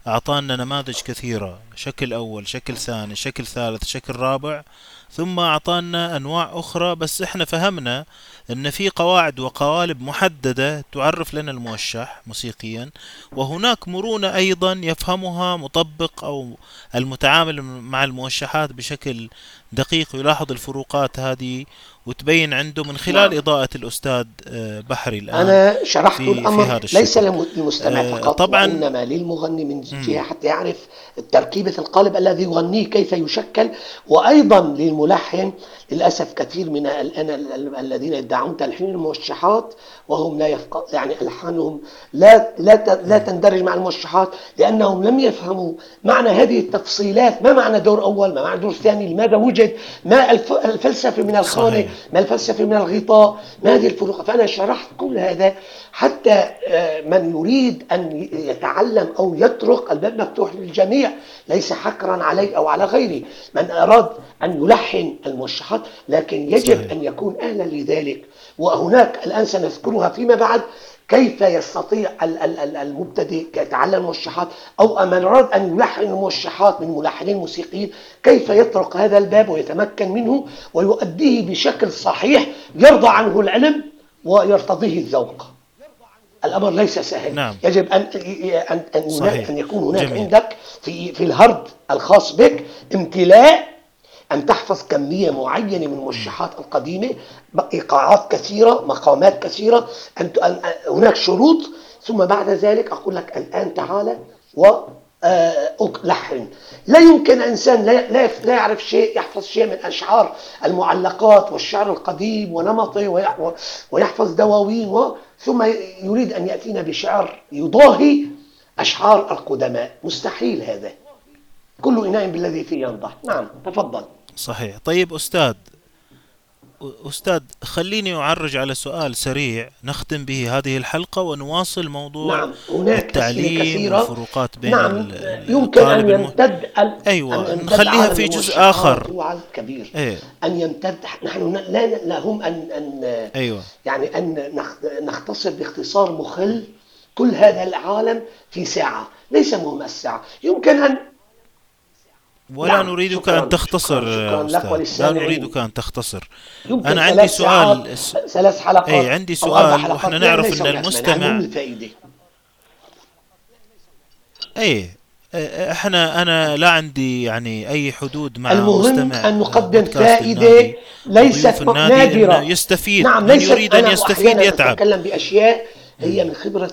أعطانا نماذج كثيرة شكل أول شكل ثاني شكل ثالث شكل رابع ثم أعطانا أنواع أخرى بس إحنا فهمنا أن في قواعد وقوالب محددة تعرف لنا الموشح موسيقيا وهناك مرونة أيضا يفهمها مطبق أو المتعامل مع الموشحات بشكل دقيق يلاحظ الفروقات هذه وتبين عنده من خلال نعم. إضاءة الأستاذ آه، بحري الآن أنا شرحت في في الأمر هذا ليس للمستمع آه، فقط طبعا وإنما للمغني من جهة حتى يعرف تركيبة القالب الذي يغنيه كيف يشكل وأيضا للملحن للأسف كثير من الآن ال- ال- الذين يدعون تلحين الموشحات وهم لا يفق... يعني ألحانهم لا لا ت- لا تندرج مع الموشحات لأنهم لم يفهموا معنى هذه التفصيلات. ما معنى دور أول؟ ما معنى دور ثاني؟ لماذا وجد؟ ما الف... الفلسفة من الخانة؟ ما الفلسفة من الغطاء؟ ما هذه الفروق فأنا شرحت كل هذا حتى آه، من يريد أن يتعلم أو يطرق الباب مفتوح للجميع ليس حكرا علي أو على غيري. من أراد أن يلحن الموشحات لكن يجب صحيح. أن يكون أهلا لذلك. وهناك الآن سنذكرها فيما بعد. كيف يستطيع ال- ال- ال- المبتدئ يتعلم الموشحات أو من أراد أن يلحن الموشحات من ملحنين موسيقيين كيف يطرق هذا الباب ويتمكن منه ويؤديه بشكل صحيح يرضى عنه العلم ويرتضيه الذوق؟ الأمر ليس سهل نعم. يجب أن أن أن هناك صحيح. أن يكون هناك جميل. عندك في في الهرد الخاص بك امتلاء أن تحفظ كمية معينة من مم، الموشحات القديمة إيقاعات كثيرة مقامات كثيرة أن هناك شروط. ثم بعد ذلك أقول لك الآن تعال و لحن. لا يمكن إنسان لا لا يعرف شيء يحفظ شيء من أشعار المعلقات والشعر القديم ونمطه ويحفظ دواوين ثم يريد أن يأتينا بشعر يضاهي أشعار القدماء. مستحيل هذا. كل إناء بالذي فيه ينضح. نعم تفضل. صحيح. طيب أستاذ أستاذ خليني أعرج على سؤال سريع. نختم به هذه الحلقة ونواصل موضوع نعم هناك التعليم كثيرة. والفروقات بين نعم يمكن أن الطالب الم... يمتد ال- أن أيوة يمتد نخليها في جزء آخر. كبير. إيه. أن يمتد نحن لا لا هم أن أن أيوة. يعني أن نخ- نختصر باختصار مخل كل هذا العالم في ساعة ليس مهم الساعة. يمكن أن ولا نعم نريدك شكرا أن تختصر شكرا شكرا. لك لا نريدك أن تختصر. أنا عندي سؤال. ثلاث أي حلقات عندي أو أربع سؤال وإحنا نعرف أن المستمع أي إيه، إحنا أنا لا عندي يعني أي حدود مع المهم آه، نقدم النادي ليست إنه يستفيد نعم من ليست. يريد أن يستفيد يتعب. أتكلم بأشياء هي من خبرة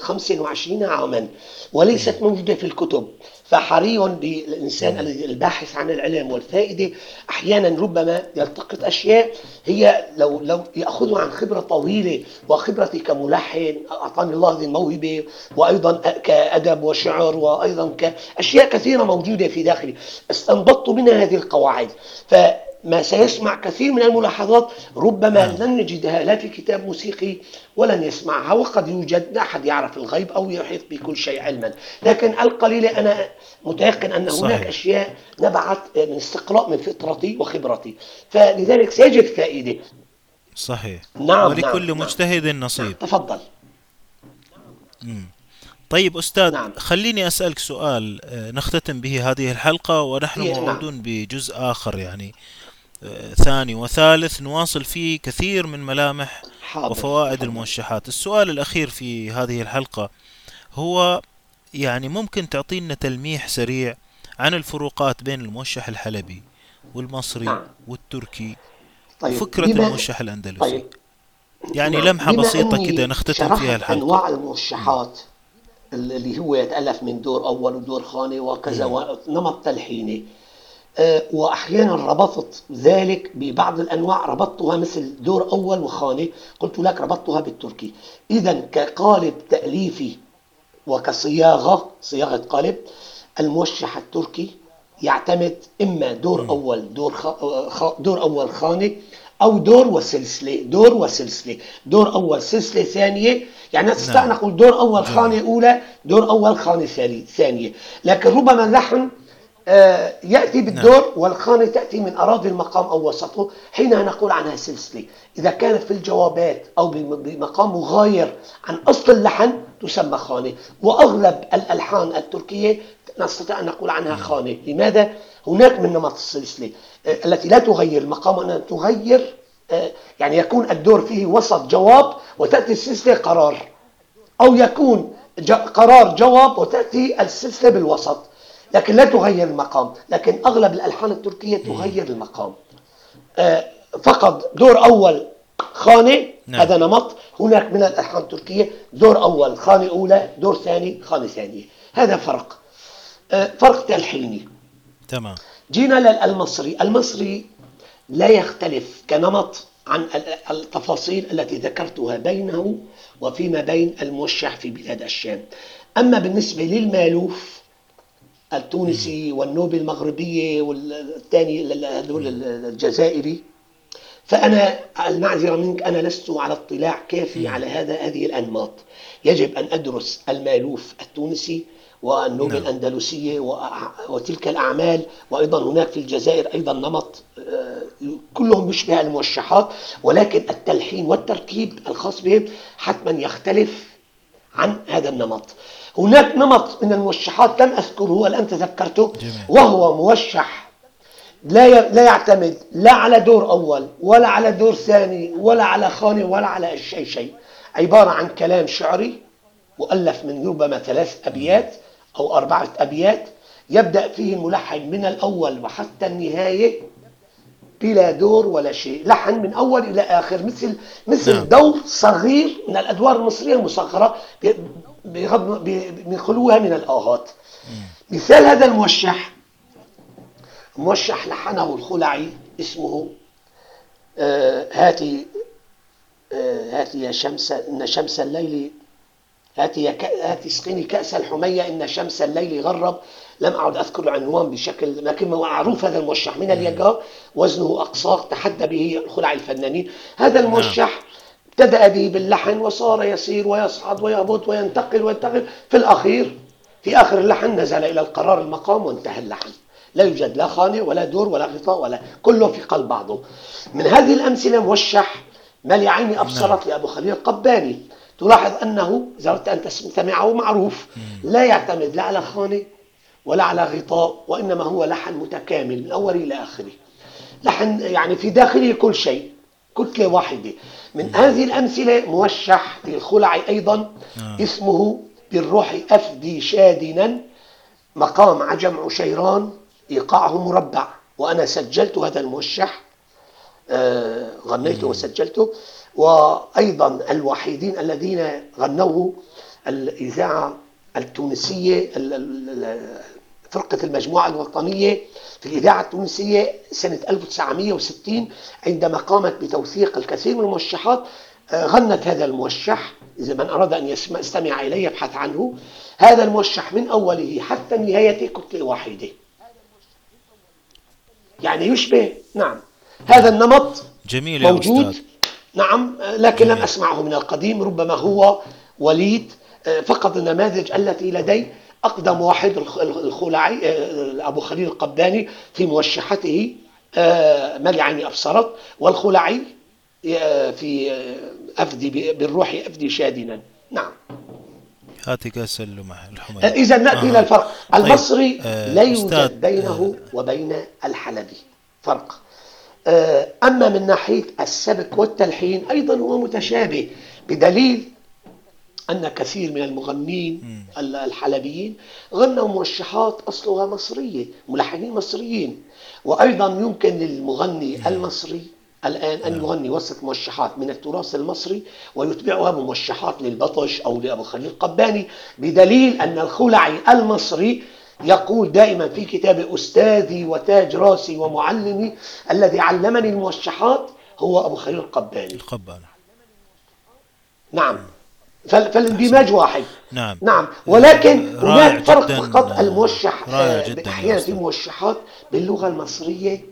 25 عاما وليست موجودة في الكتب. فحري بالإنسان الباحث عن العلم والفائدة أحيانا ربما يلتقط أشياء هي لو لو يأخذها عن خبرة طويلة وخبرتي كملحن أعطاني الله هذه الموهبة وأيضا كأدب وشعر وأيضا كأشياء كثيرة موجودة في داخلي استنبطت منها هذه القواعد. فما سيسمع كثير من الملاحظات ربما نعم. لن نجدها لا في كتاب موسيقي ولن يسمعها وقد يوجد لا أحد يعرف الغيب أو يحيط بكل شيء علما لكن القليل أنا متيقن أن هناك صحيح. أشياء نبعت من استقراء من فطرتي وخبرتي فلذلك سيجد فائدة صحيح نعم، ولكل نعم، مجتهد نصيب تفضل مم. طيب أستاذ نعم. خليني أسألك سؤال آه، نختتم به هذه الحلقة ونحن نعم. موعودون بجزء آخر يعني ثاني وثالث نواصل فيه كثير من ملامح حاضر وفوائد تفضل. الموشحات السؤال الأخير في هذه الحلقة هو يعني ممكن تعطينا تلميح سريع عن الفروقات بين الموشح الحلبي والمصري نعم. والتركي طيب وفكرة بما- الموشح الأندلسي طيب يعني. لمحة بسيطة كده نختتم فيها الحلقة أنواع الموشحات اللي هو يتألف من دور أول ودور خاني وكذا ونمط تلحيني آه، وأحيانا ربطت ذلك ببعض الأنواع. ربطتها مثل دور أول وخاني قلت لك ربطتها بالتركي. إذا كقالب تأليفي وكصياغة صياغة قالب الموشح التركي يعتمد إما دور أول دور خ... خ... دور أول خاني أو دور وسلسلة دور وسلسلة. دور أول سلسلة ثانية يعني نستطيع نعم. نقول دور أول جميل. خانة أولى دور أول خانة ثاني- ثانية. لكن ربما آه، يأتي بالدور والخانة تأتي من أراضي المقام أو وسطه. حينها نقول عنها سلسلة إذا كانت في الجوابات أو بم- بمقام مغاير عن أصل اللحن تسمى خانة. وأغلب الألحان التركية نستطيع أن نقول عنها خانة. لماذا؟ هناك من نمط السلسلة آه، التي لا تغير المقام وأنها تغير آه، يعني يكون الدور فيه وسط جواب وتأتي السلسلة قرار أو يكون قرار جواب وتأتي السلسلة بالوسط. لكن لا تغير المقام لكن أغلب الألحان التركية تغير المقام. آه، فقط دور أول خانة نعم. هذا نمط. هناك من الألحان التركية دور أول خانة أولى دور ثاني خانة ثانية هذا فرق. آه، فرق تلحيني. تمام. جينا للمصري ألمصري لا يختلف كنمط عن التفاصيل التي ذكرتها بينه وفيما بين الموشح في بلاد الشام. أما بالنسبة للمالوف التونسي والنوبي المغربية والثاني الجزائري؟ فأنا المعذرة منك أنا لست على اطلاع كافي على هذا هذه الأنماط. يجب أن أدرس المألوف التونسي والنوبة نعم. الأندلسية وتلك الأعمال وأيضا هناك في الجزائر أيضا نمط آه، كلهم يشبه الموشحات ولكن التلحين والتركيب الخاص بهم حتما يختلف عن هذا النمط. هناك نمط من الموشحات لم أذكره الآن تذكرته وهو موشح لا لا يعتمد لا على دور أول ولا على دور ثاني ولا على خانة ولا على شيء شيء. عبارة عن كلام شعري مؤلف من ربما ثلاث أبيات أو أربعة أبيات يبدأ فيه الملحن من الأول وحتى النهاية بلا دور ولا شيء. لحن من أول إلى آخر مثل مثل نعم. دور صغير من الأدوار المصرية المصغرة بيخلوها من الآهات. مثال هذا الموشح. موشح لحنه الخلعي اسمه آه هاتي آه هاتي يا شمس إن شمس الليل هاتي هاتي اسقني كأس الحمية إن شمس الليل غرب. لم أعد أذكر العنوان بشكل لكن معروف هذا الموشح. من اليقظة وزنه أقصاق تحدى به خلع الفنانين. هذا نعم. الموشح ابتدأ به باللحن وصار يسير ويصعد ويهبط وينتقل وينتقل. في الأخير في آخر اللحن نزل إلى القرار المقام وانتهى اللحن. لا يوجد لا خانة ولا دور ولا غطاء ولا كله في قلب بعضه. من هذه الأمثلة موشح ما لعيني أبصرت نعم. لأبو خليل القباني. تلاحظ أنه إذا أردت أن تستمعه معروف. لا يعتمد لا على خانة ولا على غطاء وإنما هو لحن متكامل من أوله إلى آخره. لحن يعني في داخله كل شيء. كتلة واحدة. من هذه الأمثلة موشح للخلعي أيضا آه. اسمه بالروح أفدي شادنا مقام عجم عشيران إيقاعه مربع. وأنا سجلت هذا الموشح آه، غنيته وسجلته. وأيضا الوحيدين الذين غنوه الإذاعة التونسية فرقة المجموعة الوطنية في الإذاعة التونسية سنة 1960 عندما قامت بتوثيق الكثير من الموشحات آه، غنت هذا الموشح إذا من أراد أن يستمع إليه يبحث عنه. هذا الموشح من أوله حتى نهايته كتلة واحدة. يعني يشبه نعم. هذا النمط جميل يا موجود. أستاذ. نعم لكن جميل. لم أسمعه من القديم ربما هو وليد آه، فقط النماذج التي لدي أقدم واحد الخلعي آه، أبو خليل القباني في موشحته آه، ملي عيني أبصرت والخلعي في أفدي بالروح أفدي شادنا. نعم. هاتي كاس الحمى إذا نأتي إلى الفرق. طيب، المصري لا يوجد بينه وبين الحلبي. فرق. أما من ناحية السبك والتلحين أيضا هو متشابه بدليل أن كثير من المغنين الحلبيين غنوا موشحات أصلها مصرية ملحنين مصريين. وأيضا يمكن للمغني المصري الآن أن يغني وسط موشحات من التراث المصري ويتبعها بموشحات للبطش أو لأبو خليل القباني بدليل أن الخلعي المصري يقول دائما في كتابه أستاذي وتاج راسي ومعلمي الذي علمني الموشحات هو أبو خليل القباني القباني. نعم. فالإندماج واحد. نعم. نعم. ولكن هناك فرق فقط الموشح آه، أحيانا في موشحات باللغة المصرية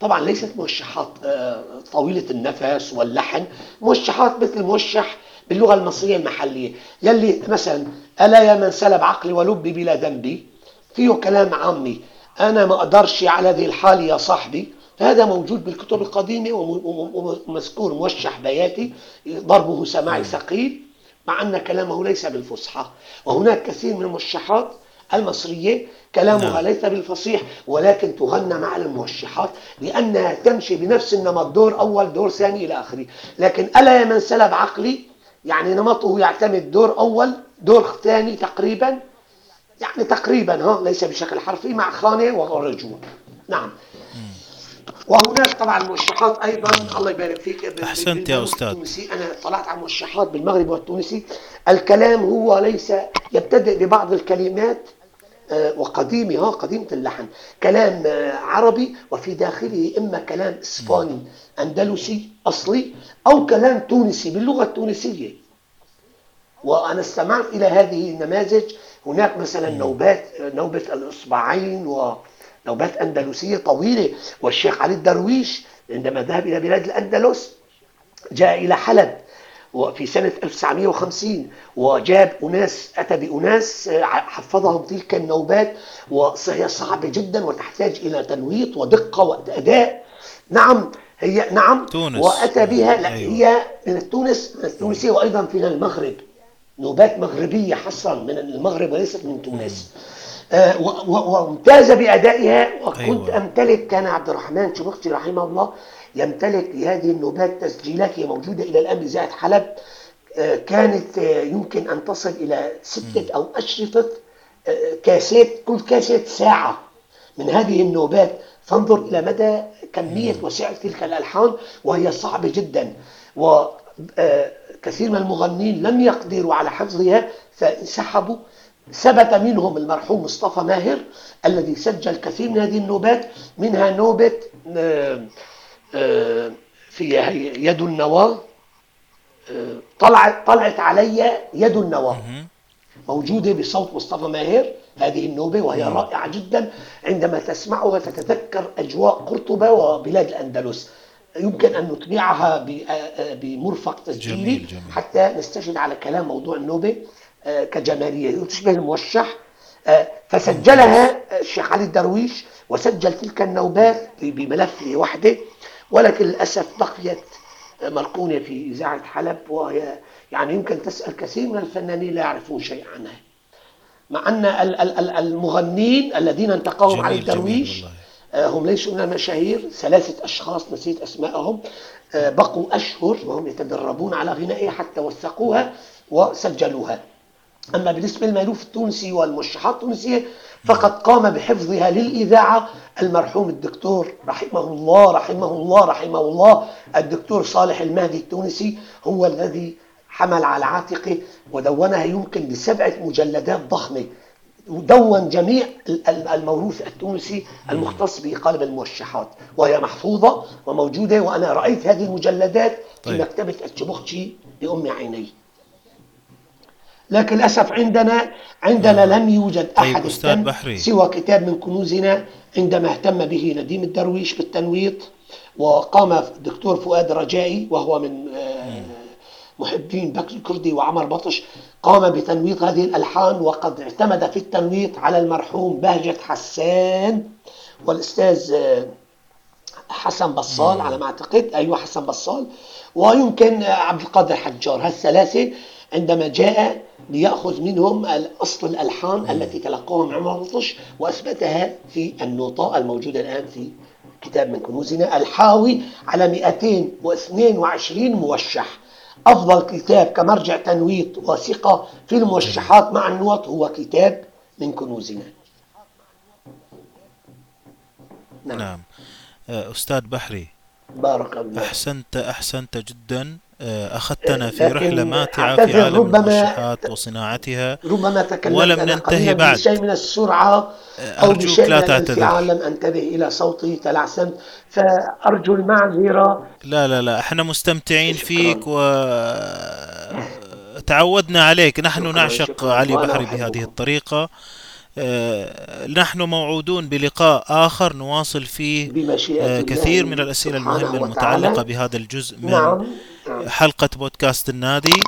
طبعا ليست موشحات آه، طويلة النفس واللحن موشحات مثل موشح باللغة المصرية المحلية يلي مثلا ألا يا من سلب عقلي ولبي بلا ذنبي؟ فيه كلام عامي أنا ما أقدرش على ذي الحال يا صاحبي. هذا موجود بالكتب القديمة ومذكور موشح بياتي ضربه سماعي ثقيل. مع أن كلامه ليس بالفصحى. وهناك كثير من المرشحات المصرية كلامها نعم. ليس بالفصيح ولكن تغنى مع الموشحات لأنها تمشي بنفس النمط دور أول دور ثاني إلى آخره. لكن ألا يا من سلب عقلي؟ يعني نمطه يعتمد دور أول دور ثاني تقريبا يعني تقريبا ها ليس بشكل حرفي مع خانة ورجوع نعم. وهناك طبعا موشحات أيضا. الله يبارك فيك. أحسنت يا أستاذ. التونسي أنا طلعت على موشحات بالمغرب والتونسي. الكلام هو ليس يبتدئ ببعض الكلمات آه، وقديمة ها قديمة اللحن. كلام آه، عربي وفي داخله إما كلام إسباني أندلسي أصلي أو كلام تونسي باللغة التونسية. وأنا استمعت إلى هذه النماذج. هناك مثلا نوبات نوبة الإصبعين ونوبات أندلسية طويلة والشيخ علي الدرويش عندما ذهب إلى بلاد الأندلس جاء إلى حلب وفي سنة 1950 وجاب أناس أتى بأناس حفظهم تلك النوبات وهي صعبة جدا وتحتاج إلى تنويط ودقة وأداء. نعم هي نعم تونس. وأتى بها لا أيوة. هي من تونس من التونسية وأيضا من المغرب. نوبات مغربية حصرا من المغرب وليست من تونس. آه، و- وامتاز بأدائها وكنت أيوة. أمتلك كان عبد الرحمن شبختي رحمه الله يمتلك لهذه النوبات تسجيلات هي موجودة إلى الآن بإذاعة حلب. آه، كانت آه، يمكن أن تصل إلى ستة أو أشرطة آه، كاسيت كل كاسيت ساعة من هذه النوبات فانظر إلى مدى كمية وسعة تلك الألحان وهي صعبة جدا. وكثير من المغنين لم يقدروا على حفظها فانسحبوا. ثبت منهم المرحوم مصطفى ماهر الذي سجل كثير من هذه النوبات منها نوبة آه، آه، في يد النواة آه، طلعت طلعت علي يد النواة مهم. موجودة بصوت مصطفى ماهر هذه النوبة وهي رائعة جدا. عندما تسمعها تتذكر أجواء قرطبة وبلاد الأندلس. يمكن أن نتبعها آه، بمرفق تسجيلي. جميل، جميل. حتى نستشهد على كلام موضوع النوبة. آه، كجمالية تشبه الموشح آه، فسجلها الشيخ علي الدرويش وسجل تلك النوبات بملف وحده. ولكن للأسف بقيت مركونة في إذاعة حلب وهي يعني يمكن تسأل كثير من الفنانين لا يعرفون شيء عنها. مع أن ال- ال- ال- المغنين الذين انتقاهم علي الدرويش آه، هم ليسوا من المشاهير ثلاثة أشخاص نسيت أسمائهم. آه، بقوا أشهر وهم يتدربون على غنائها حتى وثقوها وسجلوها. أما بالنسبة للمألوف التونسي والمرشحات التونسية فقد قام بحفظها للإذاعة المرحوم الدكتور رحمه الله رحمه الله رحمه الله. الدكتور صالح المهدي التونسي هو الذي حمل على عاتقه ودونها يمكن بسبعة مجلدات ضخمة. دون جميع ال- ال- الموروث التونسي المختص بقالب الموشحات وهي محفوظة وموجودة وأنا رأيت هذه المجلدات في طيب. مكتبة الشبخشي بأم عيني. لكن للأسف عندنا عندنا لم يوجد طيب، أحد أستاذ اهتم بحري. سوى كتاب من كنوزنا عندما اهتم به نديم الدرويش بالتنويط وقام الدكتور فؤاد رجائي وهو من آه، محبين بكر الكردي وعمر بطش قام بتنويط هذه الألحان وقد اعتمد في التنويط على المرحوم بهجة حسان والأستاذ آه، حسن بصال على ما أعتقد. أيوه حسن بصال. ويمكن عبد القادر حجار. هالثلاثة عندما جاء ليأخذ منهم أصل الألحان التي تلقوها من عمر بطش وأثبتها في النوطة الموجودة الآن في كتاب من كنوزنا الحاوي على 222 موشح. أفضل كتاب كمرجع تنويط وثقة في الموشحات مع النوط هو كتاب من كنوزنا. نعم. نعم. أستاذ بحري بارك الله أحسنت أحسنت جدا. أخذتنا في لكن رحلة ماتعة في عالم ربما- المرشحات وصناعتها ربما تكلمت ولم ننتهي بعد. بشيء من السرعة أو أرجوك بشيء لا من تعتذر. الانفعال لم أنتبه إلى صوتي تلعثمت فأرجو المعذرة لا لا لا إحنا مستمتعين شكراً. فيك و تعودنا عليك نحن شكراً، نعشق شكراً. علي بحري. بهذه الطريقة آه، نحن موعودون بلقاء آخر نواصل فيه آه، كثير من الأسئلة المهمة. المتعلقة بهذا الجزء من نعم. حلقة بودكاست النادي.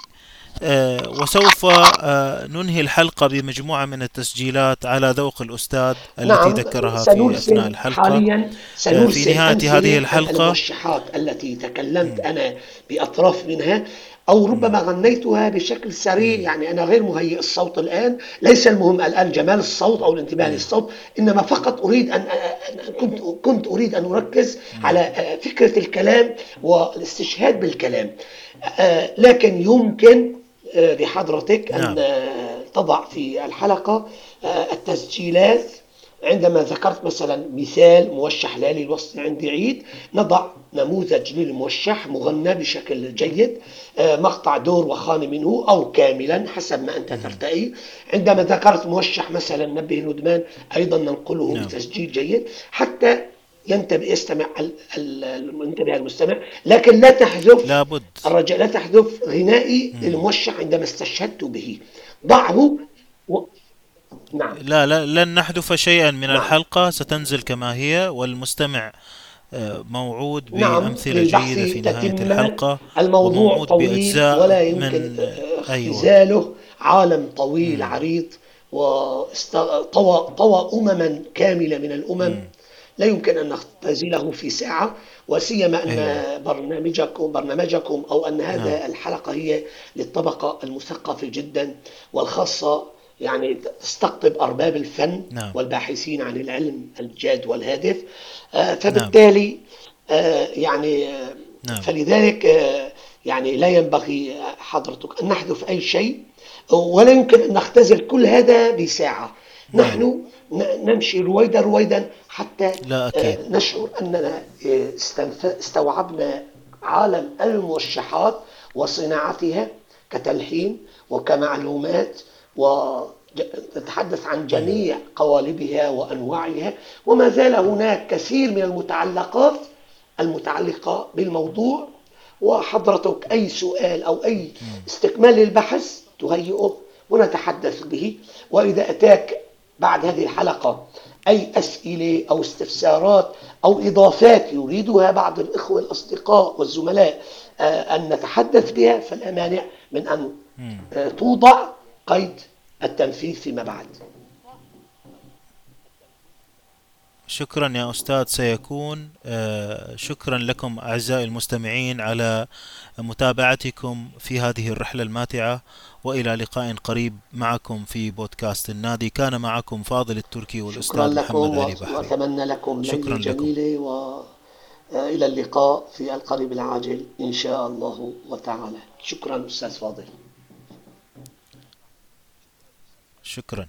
آه، وسوف آه، ننهي الحلقة بمجموعة من التسجيلات على ذوق الأستاذ التي نعم. ذكرها في أثناء الحلقة. حاليا سنرسل في نهاية هذه الحلقة. المرشحات التي تكلمت أنا بأطراف منها. أو ربما غنيتها بشكل سريع يعني أنا غير مهيئ الصوت الآن. ليس المهم الآن جمال الصوت أو الانتباه للصوت إنما فقط أريد أن كنت كنت أريد أن أركز على فكرة الكلام والاستشهاد بالكلام. لكن يمكن لحضرتك أن نعم. تضع في الحلقة التسجيلات. عندما ذكرت مثلا مثال موشح لالي الوصل عندي عيد نضع نموذج للموشح مغنى بشكل جيد آه، مقطع دور وخانة منه أو كاملا حسب ما أنت ترتئي. عندما ذكرت موشح مثلا نبه ندمان أيضا ننقله نعم. بتسجيل جيد حتى ينتبه يستمع المنتبه المستمع لكن لا تحذف لابد. الرجاء لا تحذف غنائي للموشح عندما استشهدت به. ضعه و... نعم. لا لا لن نحذف شيئا من نعم. الحلقة ستنزل كما هي والمستمع موعود نعم، بأمثلة نعم. جيدة في نهاية الحلقة الموضوع طويل ولا يمكن اختزاله أيوة. عالم طويل مم. عريض وطوى طوى أمما كاملة من الأمم مم. لا يمكن أن نختزله في ساعة وسيما أن أيوة. برنامجكم برنامجكم أو أن هذا نعم. الحلقة هي للطبقة المثقفة جدا والخاصة يعني تستقطب أرباب الفن نعم. والباحثين عن العلم الجاد والهادف آه فبالتالي آه يعني آه نعم. فلذلك يعني لا ينبغي حضرتك أن نحذف أي شيء ولا يمكن أن نختزل كل هذا بساعة نعم. نحن نمشي رويدا رويدا حتى لا أكيد. نشعر أننا استوعبنا عالم الموشحات وصناعتها كتلحين وكمعلومات وتتحدث عن جميع قوالبها وأنواعها وما زال هناك كثير من المتعلقات المتعلقة بالموضوع. وحضرتك أي سؤال أو أي استكمال للبحث تهيئه ونتحدث به. وإذا أتاك بعد هذه الحلقة أي أسئلة أو استفسارات أو إضافات يريدها بعض الإخوة الأصدقاء والزملاء آه، أن نتحدث بها فلا مانع من أن آه، توضع قيد التنفيذ فيما بعد. شكرا يا أستاذ سيكون آه، شكرا لكم أعزائي المستمعين على متابعتكم في هذه الرحلة الماتعة وإلى لقاء قريب معكم في بودكاست النادي. كان معكم فاضل التركي والأستاذ محمد علي بحري وأتمنى لكم شكرا جميلة وإلى اللقاء في القريب العاجل إن شاء الله وتعالى. شكرا أستاذ فاضل. شكرا.